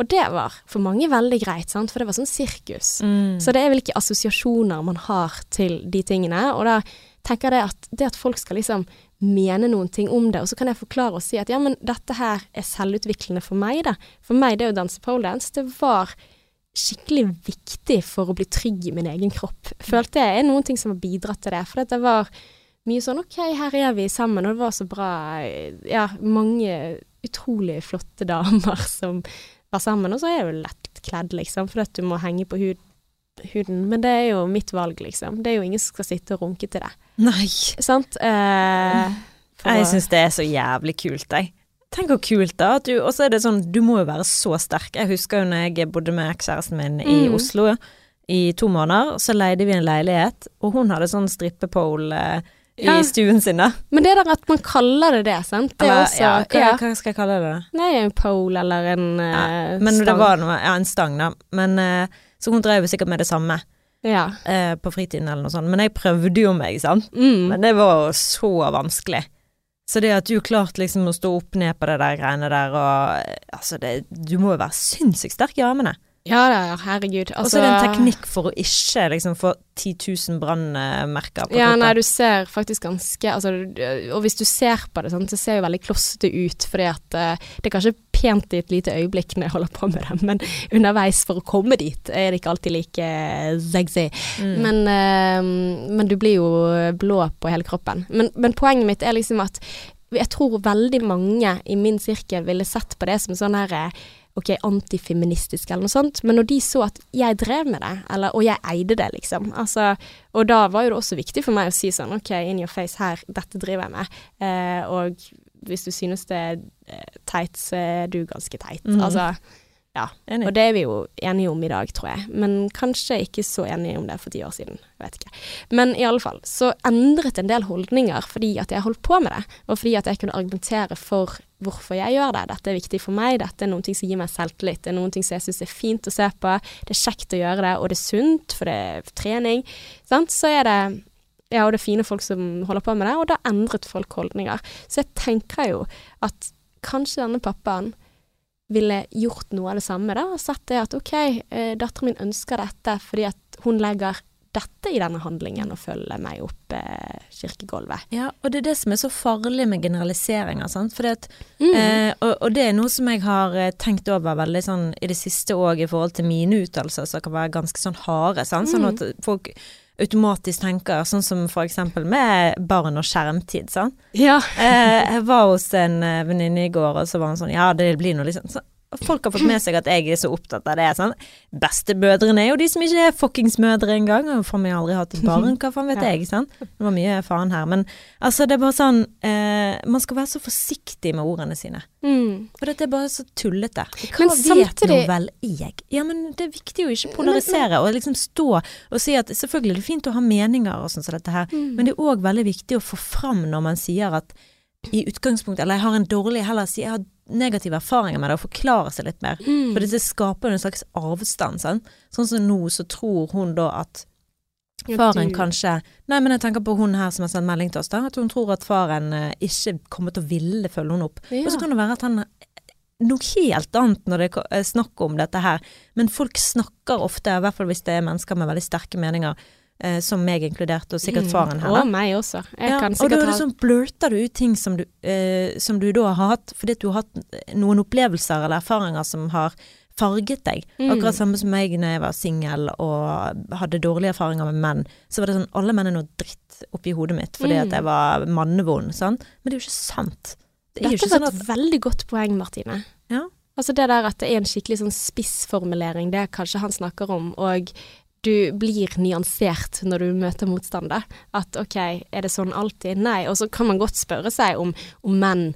S1: Og det var for mange veldig greit, sant, for det var sånn sirkus.
S2: Mm.
S1: Så det er hvilke assosiasjoner man har til de tingene. Og da tenker jeg at det at folk skal liksom mene noen ting om det, og så kan jeg forklare og si at ja, men dette her er selvutviklende for meg, da. For meg, det å danse poledance, det var skikkelig viktig for å bli trygg i min egen kropp. Følte jeg er noen ting som har bidratt til det. For det var mye sånn OK, her er vi sammen, og det var så bra Ja, mange utrolig flotte damer som var sammen, og så er jeg jo lett kledd, liksom, fordi at du må henge på hud, huden. Men det er jo mitt valg, liksom. Det er jo ingen som skal sitte og runke til det.
S2: Nei.
S1: Sant? Eh,
S2: Jeg syns det er så jævlig kult, jeg. Tenk hvor kult, da. Og så er det sånn, du må jo være så sterk. Jeg husker jo når jeg bodde med ekskjæresten min i
S1: Mm.
S2: Oslo i to måneder, så leide vi en leilighet, og hun hadde sånn strippepole eh, i
S1: Ja.
S2: stuen sin, da.
S1: Men det der at man kaller det det, sant. Det er
S2: Eller,
S1: også
S2: ja, hva,
S1: ja.
S2: hva skal jeg kalle det? da?
S1: Nei, en pole eller en eh,
S2: Men det
S1: stang.
S2: var noe, ja, en stang, da. Men, eh, så hun drev jo sikkert med det samme
S1: Ja.
S2: eh, på fritiden eller noe sånt. Men jeg prøvde jo meg, sant.
S1: Mm.
S2: Men det var så vanskelig. Så det at du klarte liksom å stå opp ned på det der greiene der og eh, Altså, det, du må jo være sinnssykt sterk i armene.
S1: Ja da, ja, herregud.
S2: Og så
S1: Altså,
S2: er det en teknikk for å ikke liksom få 10 000 brannmerker på
S1: Ja,
S2: kroppen.
S1: nei, du ser faktisk ganske altså, Og hvis du ser på det, sånn, så ser det jo veldig klossete ut, fordi at eh, det er kanskje pent i et lite øyeblikk når jeg holder på med det, men underveis for å komme dit er det ikke alltid like eh, sexy.
S2: Mm.
S1: Men, eh, men du blir jo blå på hele kroppen. Men, men poenget mitt er liksom at jeg tror veldig mange i min sirkel ville sett på det som sånn her eh, ok, antifeministisk eller noe sånt, men når de så at jeg drev med det, eller, og jeg eide det, liksom, altså, og da var jo det også viktig for meg å si sånn, ok, in your face her, dette driver jeg med, eh, og hvis du synes det er teit, så er du ganske teit,
S2: Mm.
S1: altså, ja,
S2: Enig.
S1: og det er vi jo enige om i dag, tror jeg. Men kanskje ikke så enige om det for ti år siden. Jeg vet ikke. Men i alle fall, så endret en del holdninger fordi at jeg holdt på med det. Og fordi at jeg kunne argumentere for hvorfor jeg gjør det. Dette er viktig for meg, dette er noen ting som gir meg selvtillit. Det er noen ting som jeg syns er fint å se på. Det er kjekt å gjøre det, og det er sunt, for det er trening. Sant? Så er det ja, og det er fine folk som holder på med det, og da endret folk holdninger. Så jeg tenker jo at kanskje denne pappaen ville gjort noe av det samme, da, og sett det at ok, eh, datteren min ønsker dette fordi at hun legger dette i denne handlingen og følger meg opp eh, kirkegulvet.
S2: Ja, og det er det som er så farlig med generaliseringer, sant. At,
S1: Mm.
S2: eh, og, og det er noe som jeg har eh, tenkt over veldig sånn i det siste òg i forhold til mine uttalelser, som kan være ganske sånn harde, sant. Sånn
S1: Mm.
S2: at folk automatisk tenker, sånn som eksempel med barn og skjermtid, sant.
S1: Ja.
S2: Eh, jeg var hos en eh, venninne i går, og så var hun sånn Ja, det blir noe liksom så, Folk har fått med seg at jeg er så opptatt av det. Sånn. Bestemødrene er jo de som ikke er fuckings mødre engang. Og for meg aldri hatt et barn, hva faen vet
S1: Ja.
S2: jeg. Sånn. Det var mye faen her. Men altså, det er bare sånn eh, Man skal være så forsiktig med ordene sine.
S1: Mm.
S2: Og dette er bare så tullete. Hva
S1: Men
S2: vet
S1: samtidig-
S2: nå vel jeg? Ja, men det er viktig å ikke polarisere og liksom stå og si at selvfølgelig er det fint å ha meninger og sånn som dette her,
S1: Mm.
S2: men det er òg veldig viktig å få fram når man sier at i utgangspunktet, eller jeg har en dårlig, heller si jeg har negative erfaringer med det, og forklare seg litt mer.
S1: Mm.
S2: For det skaper jo en slags avstand, Sånn, Sånn som nå, så tror hun da at faren
S1: ja,
S2: kanskje Nei, men jeg tenker på hun her som har sendt melding til oss, da. At hun tror at faren eh, ikke kommer til å ville følge henne opp.
S1: Ja.
S2: Og så kan det være at han er noe helt annet når det er snakk om dette her. Men folk snakker ofte, i hvert fall hvis det er mennesker med veldig sterke meninger, eh, som meg inkludert, og sikkert faren her.
S1: Mm. Og meg også. Jeg
S2: Ja,
S1: kan
S2: og da
S1: sikkert
S2: er det sånn, blurter du ut ting som du, eh, som du da har hatt, fordi du har hatt noen opplevelser eller erfaringer som har farget deg.
S1: Mm.
S2: Akkurat samme som meg når jeg var singel og hadde dårlige erfaringer med menn. Så var det sånn, alle menn er noe dritt oppi hodet mitt fordi
S1: Mm.
S2: at jeg var mannevond, sant. Men det er jo ikke sant. Det er
S1: Dette var
S2: sånn
S1: et veldig godt poeng, Martine.
S2: Ja.
S1: Altså det der at det er en skikkelig sånn spissformulering, det er kanskje han snakker om, og du blir nyansert når du møter motstander. At ok, er det sånn alltid? Nei. Og så kan man godt spørre seg om, om menn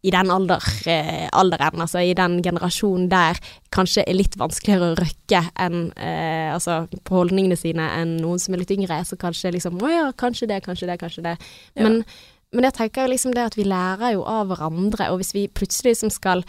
S1: i den alder, eh, alderen, altså i den generasjonen der, kanskje er litt vanskeligere å røkke enn eh, altså på holdningene sine enn noen som er litt yngre, så kanskje liksom Å ja, kanskje det, kanskje det, kanskje det.
S2: Ja.
S1: Men, men jeg tenker liksom det at vi lærer jo av hverandre, og hvis vi plutselig liksom skal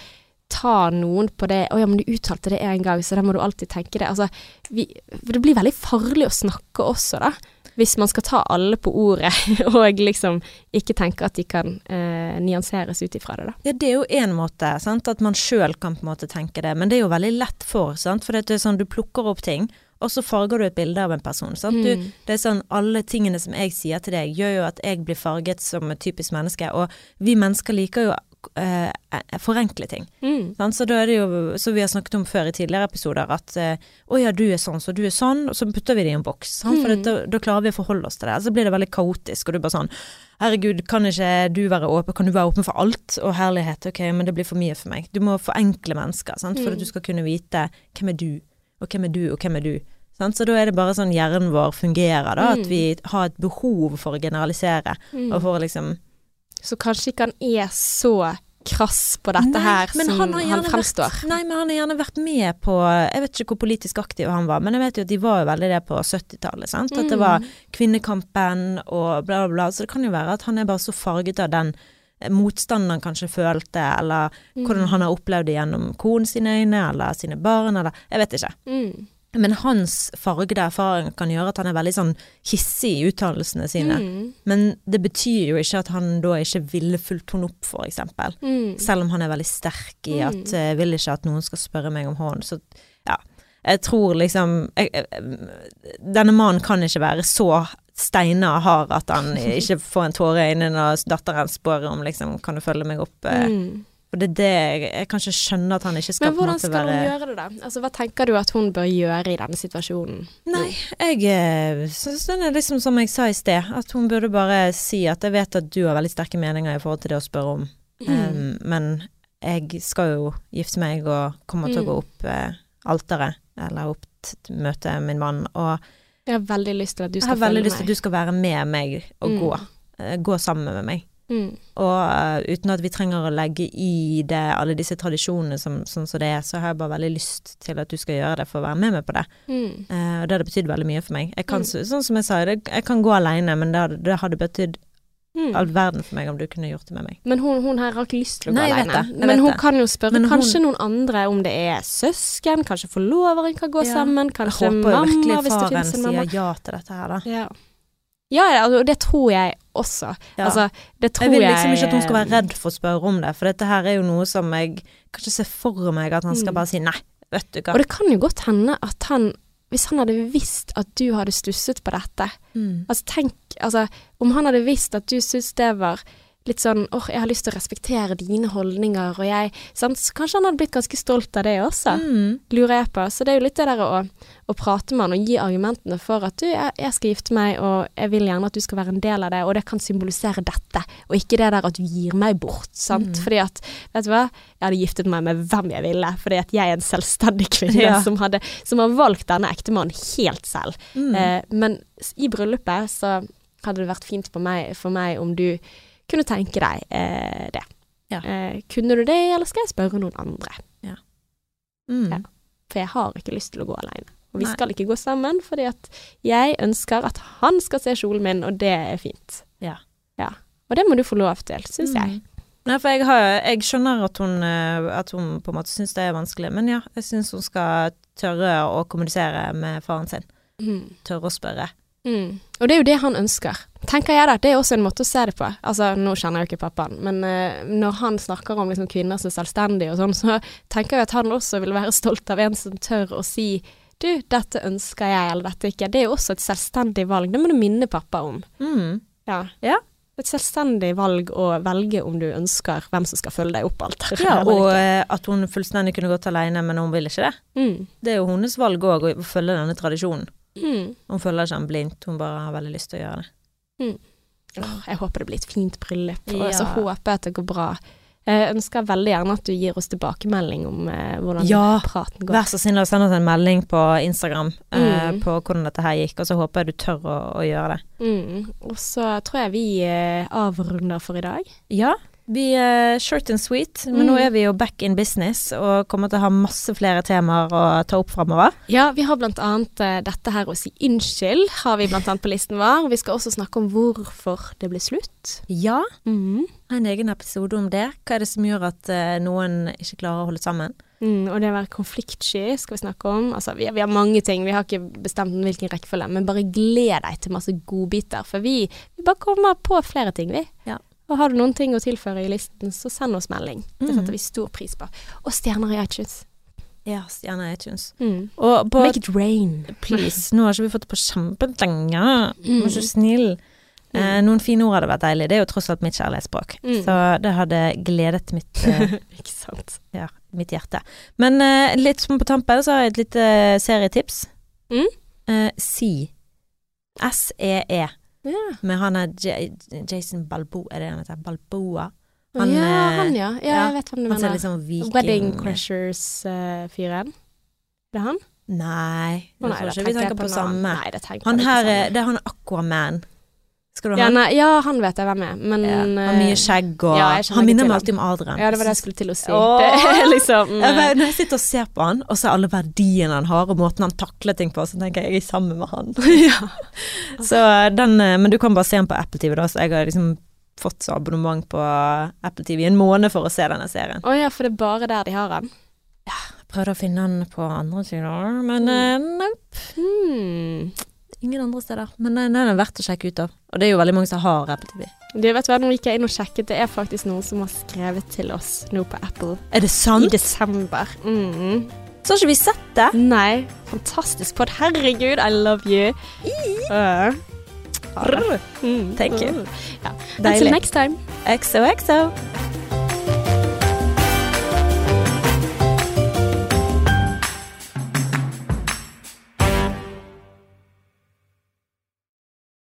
S1: ta noen på det Å ja, men du uttalte det en gang, så da må du alltid tenke det. Altså, vi, for det blir veldig farlig å snakke også, da. Hvis man skal ta alle på ordet, og liksom ikke tenke at de kan eh, nyanseres ut ifra det, da.
S2: Ja, det er jo én måte, sant? at man sjøl kan på en måte tenke det, men det er jo veldig lett for, sant? for det er sånn du plukker opp ting, og så farger du et bilde av en person. Sant? Du,
S1: Mm.
S2: det er sånn, Alle tingene som jeg sier til deg, gjør jo at jeg blir farget som et typisk menneske, og vi mennesker liker jo eh, forenkle ting.
S1: Mm.
S2: Så da er det jo, som vi har snakket om før i tidligere episoder, at eh, å ja, du er sånn, så du er sånn, og så putter vi det i en boks. Mm. For
S1: det,
S2: da, da klarer vi å forholde oss til det. Så blir det veldig kaotisk, og du bare sånn Herregud, kan ikke du være åpen? Kan du være åpen for alt? Og herlighet, ok, men det blir for mye for meg. Du må forenkle mennesker, sant? for
S1: Mm.
S2: at du skal kunne vite hvem er du, og hvem er du, og hvem er du. Så da er det bare sånn hjernen vår fungerer, da. At
S1: Mm.
S2: vi har et behov for å generalisere,
S1: Mm.
S2: og for å liksom
S1: Så kanskje ikke han er så krass på dette
S2: Nei,
S1: her som
S2: han
S1: han, fremstår.
S2: Vært, nei, men han har gjerne vært med på Jeg vet ikke hvor politisk aktiv han var, men jeg vet jo at de var jo veldig det på 70-tallet. sant? At det var
S1: Mm.
S2: kvinnekampen og bla, bla, bla. Så det kan jo være at han er bare så farget av den motstanden han kanskje følte, eller
S1: Mm.
S2: hvordan han har opplevd det gjennom konen sine øyne, eller sine barn, eller Jeg vet ikke.
S1: Mm.
S2: Men hans fargede erfaring kan gjøre at han er veldig sånn hissig i uttalelsene sine.
S1: Mm.
S2: Men det betyr jo ikke at han da ikke ville fulgt henne opp, for eksempel.
S1: Mm.
S2: Selv om han er veldig sterk i at
S1: Mm.
S2: jeg vil ikke at noen skal spørre meg om hånd. Så ja, jeg tror liksom jeg, jeg, Denne mannen kan ikke være så steina hard at han ikke får en tåre i øynene når datteren spør om liksom Kan du følge meg opp? eh?
S1: Mm.
S2: For det er det jeg, jeg kanskje skjønner at han ikke skal
S1: Men
S2: på en
S1: hvordan skal
S2: være
S1: hun gjøre det, da? Altså, hva tenker du at hun bør gjøre i denne situasjonen?
S2: Nei, jeg eh, syns det er liksom som jeg sa i sted, at hun burde bare si at jeg vet at du har veldig sterke meninger i forhold til det å spørre om,
S1: Mm.
S2: um, men jeg skal jo gifte meg og kommer til å
S1: Mm.
S2: gå opp eh, alteret, eller opp til møte min mann, og
S1: Jeg har veldig lyst til at du skal følge meg.
S2: jeg har veldig lyst til at du skal være med meg og
S1: Mm.
S2: gå, eh, gå sammen med meg.
S1: Mm.
S2: Og uh, uten at vi trenger å legge i det alle disse tradisjonene som, sånn som det er, så har jeg bare veldig lyst til at du skal gjøre det for å være med meg på det.
S1: Mm.
S2: Uh, og det hadde betydd veldig mye for meg. Jeg kan,
S1: Mm.
S2: Sånn som jeg sa, det, jeg kan gå alene, men det det hadde betydd
S1: Mm.
S2: all verden for meg om du kunne gjort det med meg.
S1: Men hun, hun her har ikke lyst til å gå
S2: jeg
S1: alene. Men hun
S2: det.
S1: kan jo spørre
S2: hun-
S1: kanskje noen andre om det er søsken, kanskje forloveren kan gå
S2: Ja.
S1: sammen,
S2: Jeg
S1: kanskje
S2: håper jo virkelig
S1: mamma, hvis det
S2: faren
S1: finnes en mamma.
S2: sier ja til dette her, da.
S1: Ja. Ja, og det tror jeg også.
S2: Ja.
S1: Altså, det tror
S2: jeg
S1: jeg
S2: vil liksom ikke at hun skal være redd for å spørre om det, for dette her er jo noe som jeg kan ikke se for meg at han skal
S1: Mm.
S2: bare si nei, vet du hva.
S1: Og det kan jo godt hende at han hvis han hadde visst at du hadde stusset på dette
S2: Mm.
S1: Altså tenk, altså Om han hadde visst at du syntes det var litt sånn åh, jeg har lyst til å respektere dine holdninger, og jeg sant? Så kanskje han hadde blitt ganske stolt av det også,
S2: Mm.
S1: lurer jeg på. Så det er jo litt det der å, å prate med han og gi argumentene for at du, jeg, jeg skal gifte meg, og jeg vil gjerne at du skal være en del av det, og det kan symbolisere dette, og ikke det der at du gir meg bort, sant.
S2: Mm.
S1: Fordi at, vet du hva, jeg hadde giftet meg med hvem jeg ville, fordi at jeg er en selvstendig kvinne
S2: Ja.
S1: som, hadde, som har valgt denne ektemannen helt selv.
S2: Mm.
S1: Eh, men i bryllupet så hadde det vært fint for meg, for meg om du kunne tenke deg eh, det.
S2: Ja.
S1: Eh, kunne du det, eller skal jeg spørre noen andre?
S2: Mm.
S1: Ja. For jeg har ikke lyst til å gå alene. Og vi
S2: Nei.
S1: skal ikke gå sammen, fordi at jeg ønsker at han skal se kjolen min, og det er fint.
S2: Ja.
S1: Ja. Og det må du få lov til, syns jeg.
S2: Mm. Nei, for jeg, har, jeg skjønner at hun, eh, at hun på en måte syns det er vanskelig, men ja, jeg syns hun skal tørre å kommunisere med faren sin.
S1: Mm.
S2: Tørre å spørre.
S1: Mm. Og det er jo det han ønsker. Tenker jeg da, Det er også en måte å se det på. Altså, Nå kjenner jeg jo ikke pappaen, men uh, når han snakker om liksom, kvinner som er selvstendige og sånn, så tenker jeg at han også vil være stolt av en som tør å si du, dette ønsker jeg, eller dette ikke. Det er jo også et selvstendig valg. Det må du minne pappa om.
S2: Mm.
S1: Ja.
S2: Ja.
S1: Et selvstendig valg å velge om du ønsker hvem som skal følge deg opp alteret.
S2: Ja, og eh, at hun fullstendig kunne gått alene, men hun vil ikke det.
S1: mm.
S2: Det er jo hennes valg òg, å følge denne tradisjonen.
S1: Mm.
S2: Hun følger ikke han blindt, hun bare har veldig lyst til å gjøre det.
S1: Åh, jeg håper det blir et fint bryllup, og
S2: Ja.
S1: så håper jeg at det går bra. Jeg ønsker veldig gjerne at du gir oss tilbakemelding om eh, hvordan
S2: Ja,
S1: praten går.
S2: Ja, Vær så snill å sende oss en melding på Instagram eh,
S1: Mm.
S2: på hvordan dette her gikk, og så håper jeg du tør å, å gjøre det.
S1: Mm. Og så tror jeg vi eh, avrunder for i dag.
S2: Ja, vi er short and sweet, men nå
S1: Mm.
S2: er vi jo back in business og kommer til å ha masse flere temaer å ta opp framover.
S1: Ja, vi har blant annet eh, dette her å si unnskyld, har vi bl.a. på listen vår. Vi skal også snakke om hvorfor det ble slutt.
S2: Ja,
S1: Mm.
S2: en egen episode om det. Hva er det som gjør at eh, noen ikke klarer å holde sammen?
S1: Mm, og det å være konfliktsky skal vi snakke om. Altså, vi, vi har mange ting, vi har ikke bestemt hvilken rekkefølge, men bare gled deg til masse godbiter, for vi, vi bare kommer på flere ting, vi.
S2: Ja.
S1: Og har du noen ting å tilføre i listen, så send oss melding. Det
S2: Mhm.
S1: setter vi stor pris på. Og stjerner i iTunes.
S2: Ja, stjerner i iTunes.
S1: Mm. Make it rain.
S2: Please, nå har ikke vi fått det på kjempelenge.
S1: Mm.
S2: Vær så snill. Eh, noen fine ord hadde vært deilig. Det er jo tross alt mitt kjærlighetsspråk.
S1: Mm.
S2: Så det hadde gledet mitt, eh,
S1: Ikke sant.
S2: ja, mitt hjerte. Men eh, litt som på tampen, så har jeg et lite serietips.
S1: Mm.
S2: Eh, Si. S-E-E.
S1: Ja.
S2: Med han er J Jason Balboa, er det han heter? Balboa.
S1: Han, ja,
S2: eh,
S1: han ja. ja.
S2: ja,
S1: Jeg vet hvem du mener.
S2: sånn viking
S1: Wedding Crashers-fyren. det er han?
S2: Nei, jeg oh,
S1: nei,
S2: tror ikke vi
S1: tenker
S2: på,
S1: på
S2: samme.
S1: Nei,
S2: Han her, er- det er han Aquaman. Skal du ha
S1: ja,
S2: han?
S1: nei, ja, han vet jeg hvem er, men
S2: Ja, han har
S1: eh,
S2: mye skjegg og
S1: ja,
S2: Han minner meg alltid om Adrian.
S1: Ja, det var det jeg skulle til å si. Det liksom
S2: vet, når jeg sitter og ser på han, og ser alle verdiene han har, og måten han takler ting på, så tenker jeg jeg er sammen med han. Så den, eh, Men du kan bare se han på Apple TV, da, så jeg har liksom fått så abonnement på Apple TV i en måned for å se denne serien.
S1: Å ja, for det er bare der de har han?
S2: Ja, prøvde å finne han på andre sider, men eh, nope.
S1: Hmm.
S2: Ingen andre steder. Men den er verdt å sjekke ut av. Og det er jo veldig mange som har Apple TV.
S1: Du vet hva, nå gikk jeg inn og sjekket, det er faktisk noen som har skrevet til oss nå på Apple
S2: Er det sant?
S1: i desember. Mm.
S2: Så har ikke vi sett det.
S1: Nei, fantastisk pod. Herregud, I love you. Uh.
S2: Thank you.
S1: Ja. Until next time.
S2: XOXO.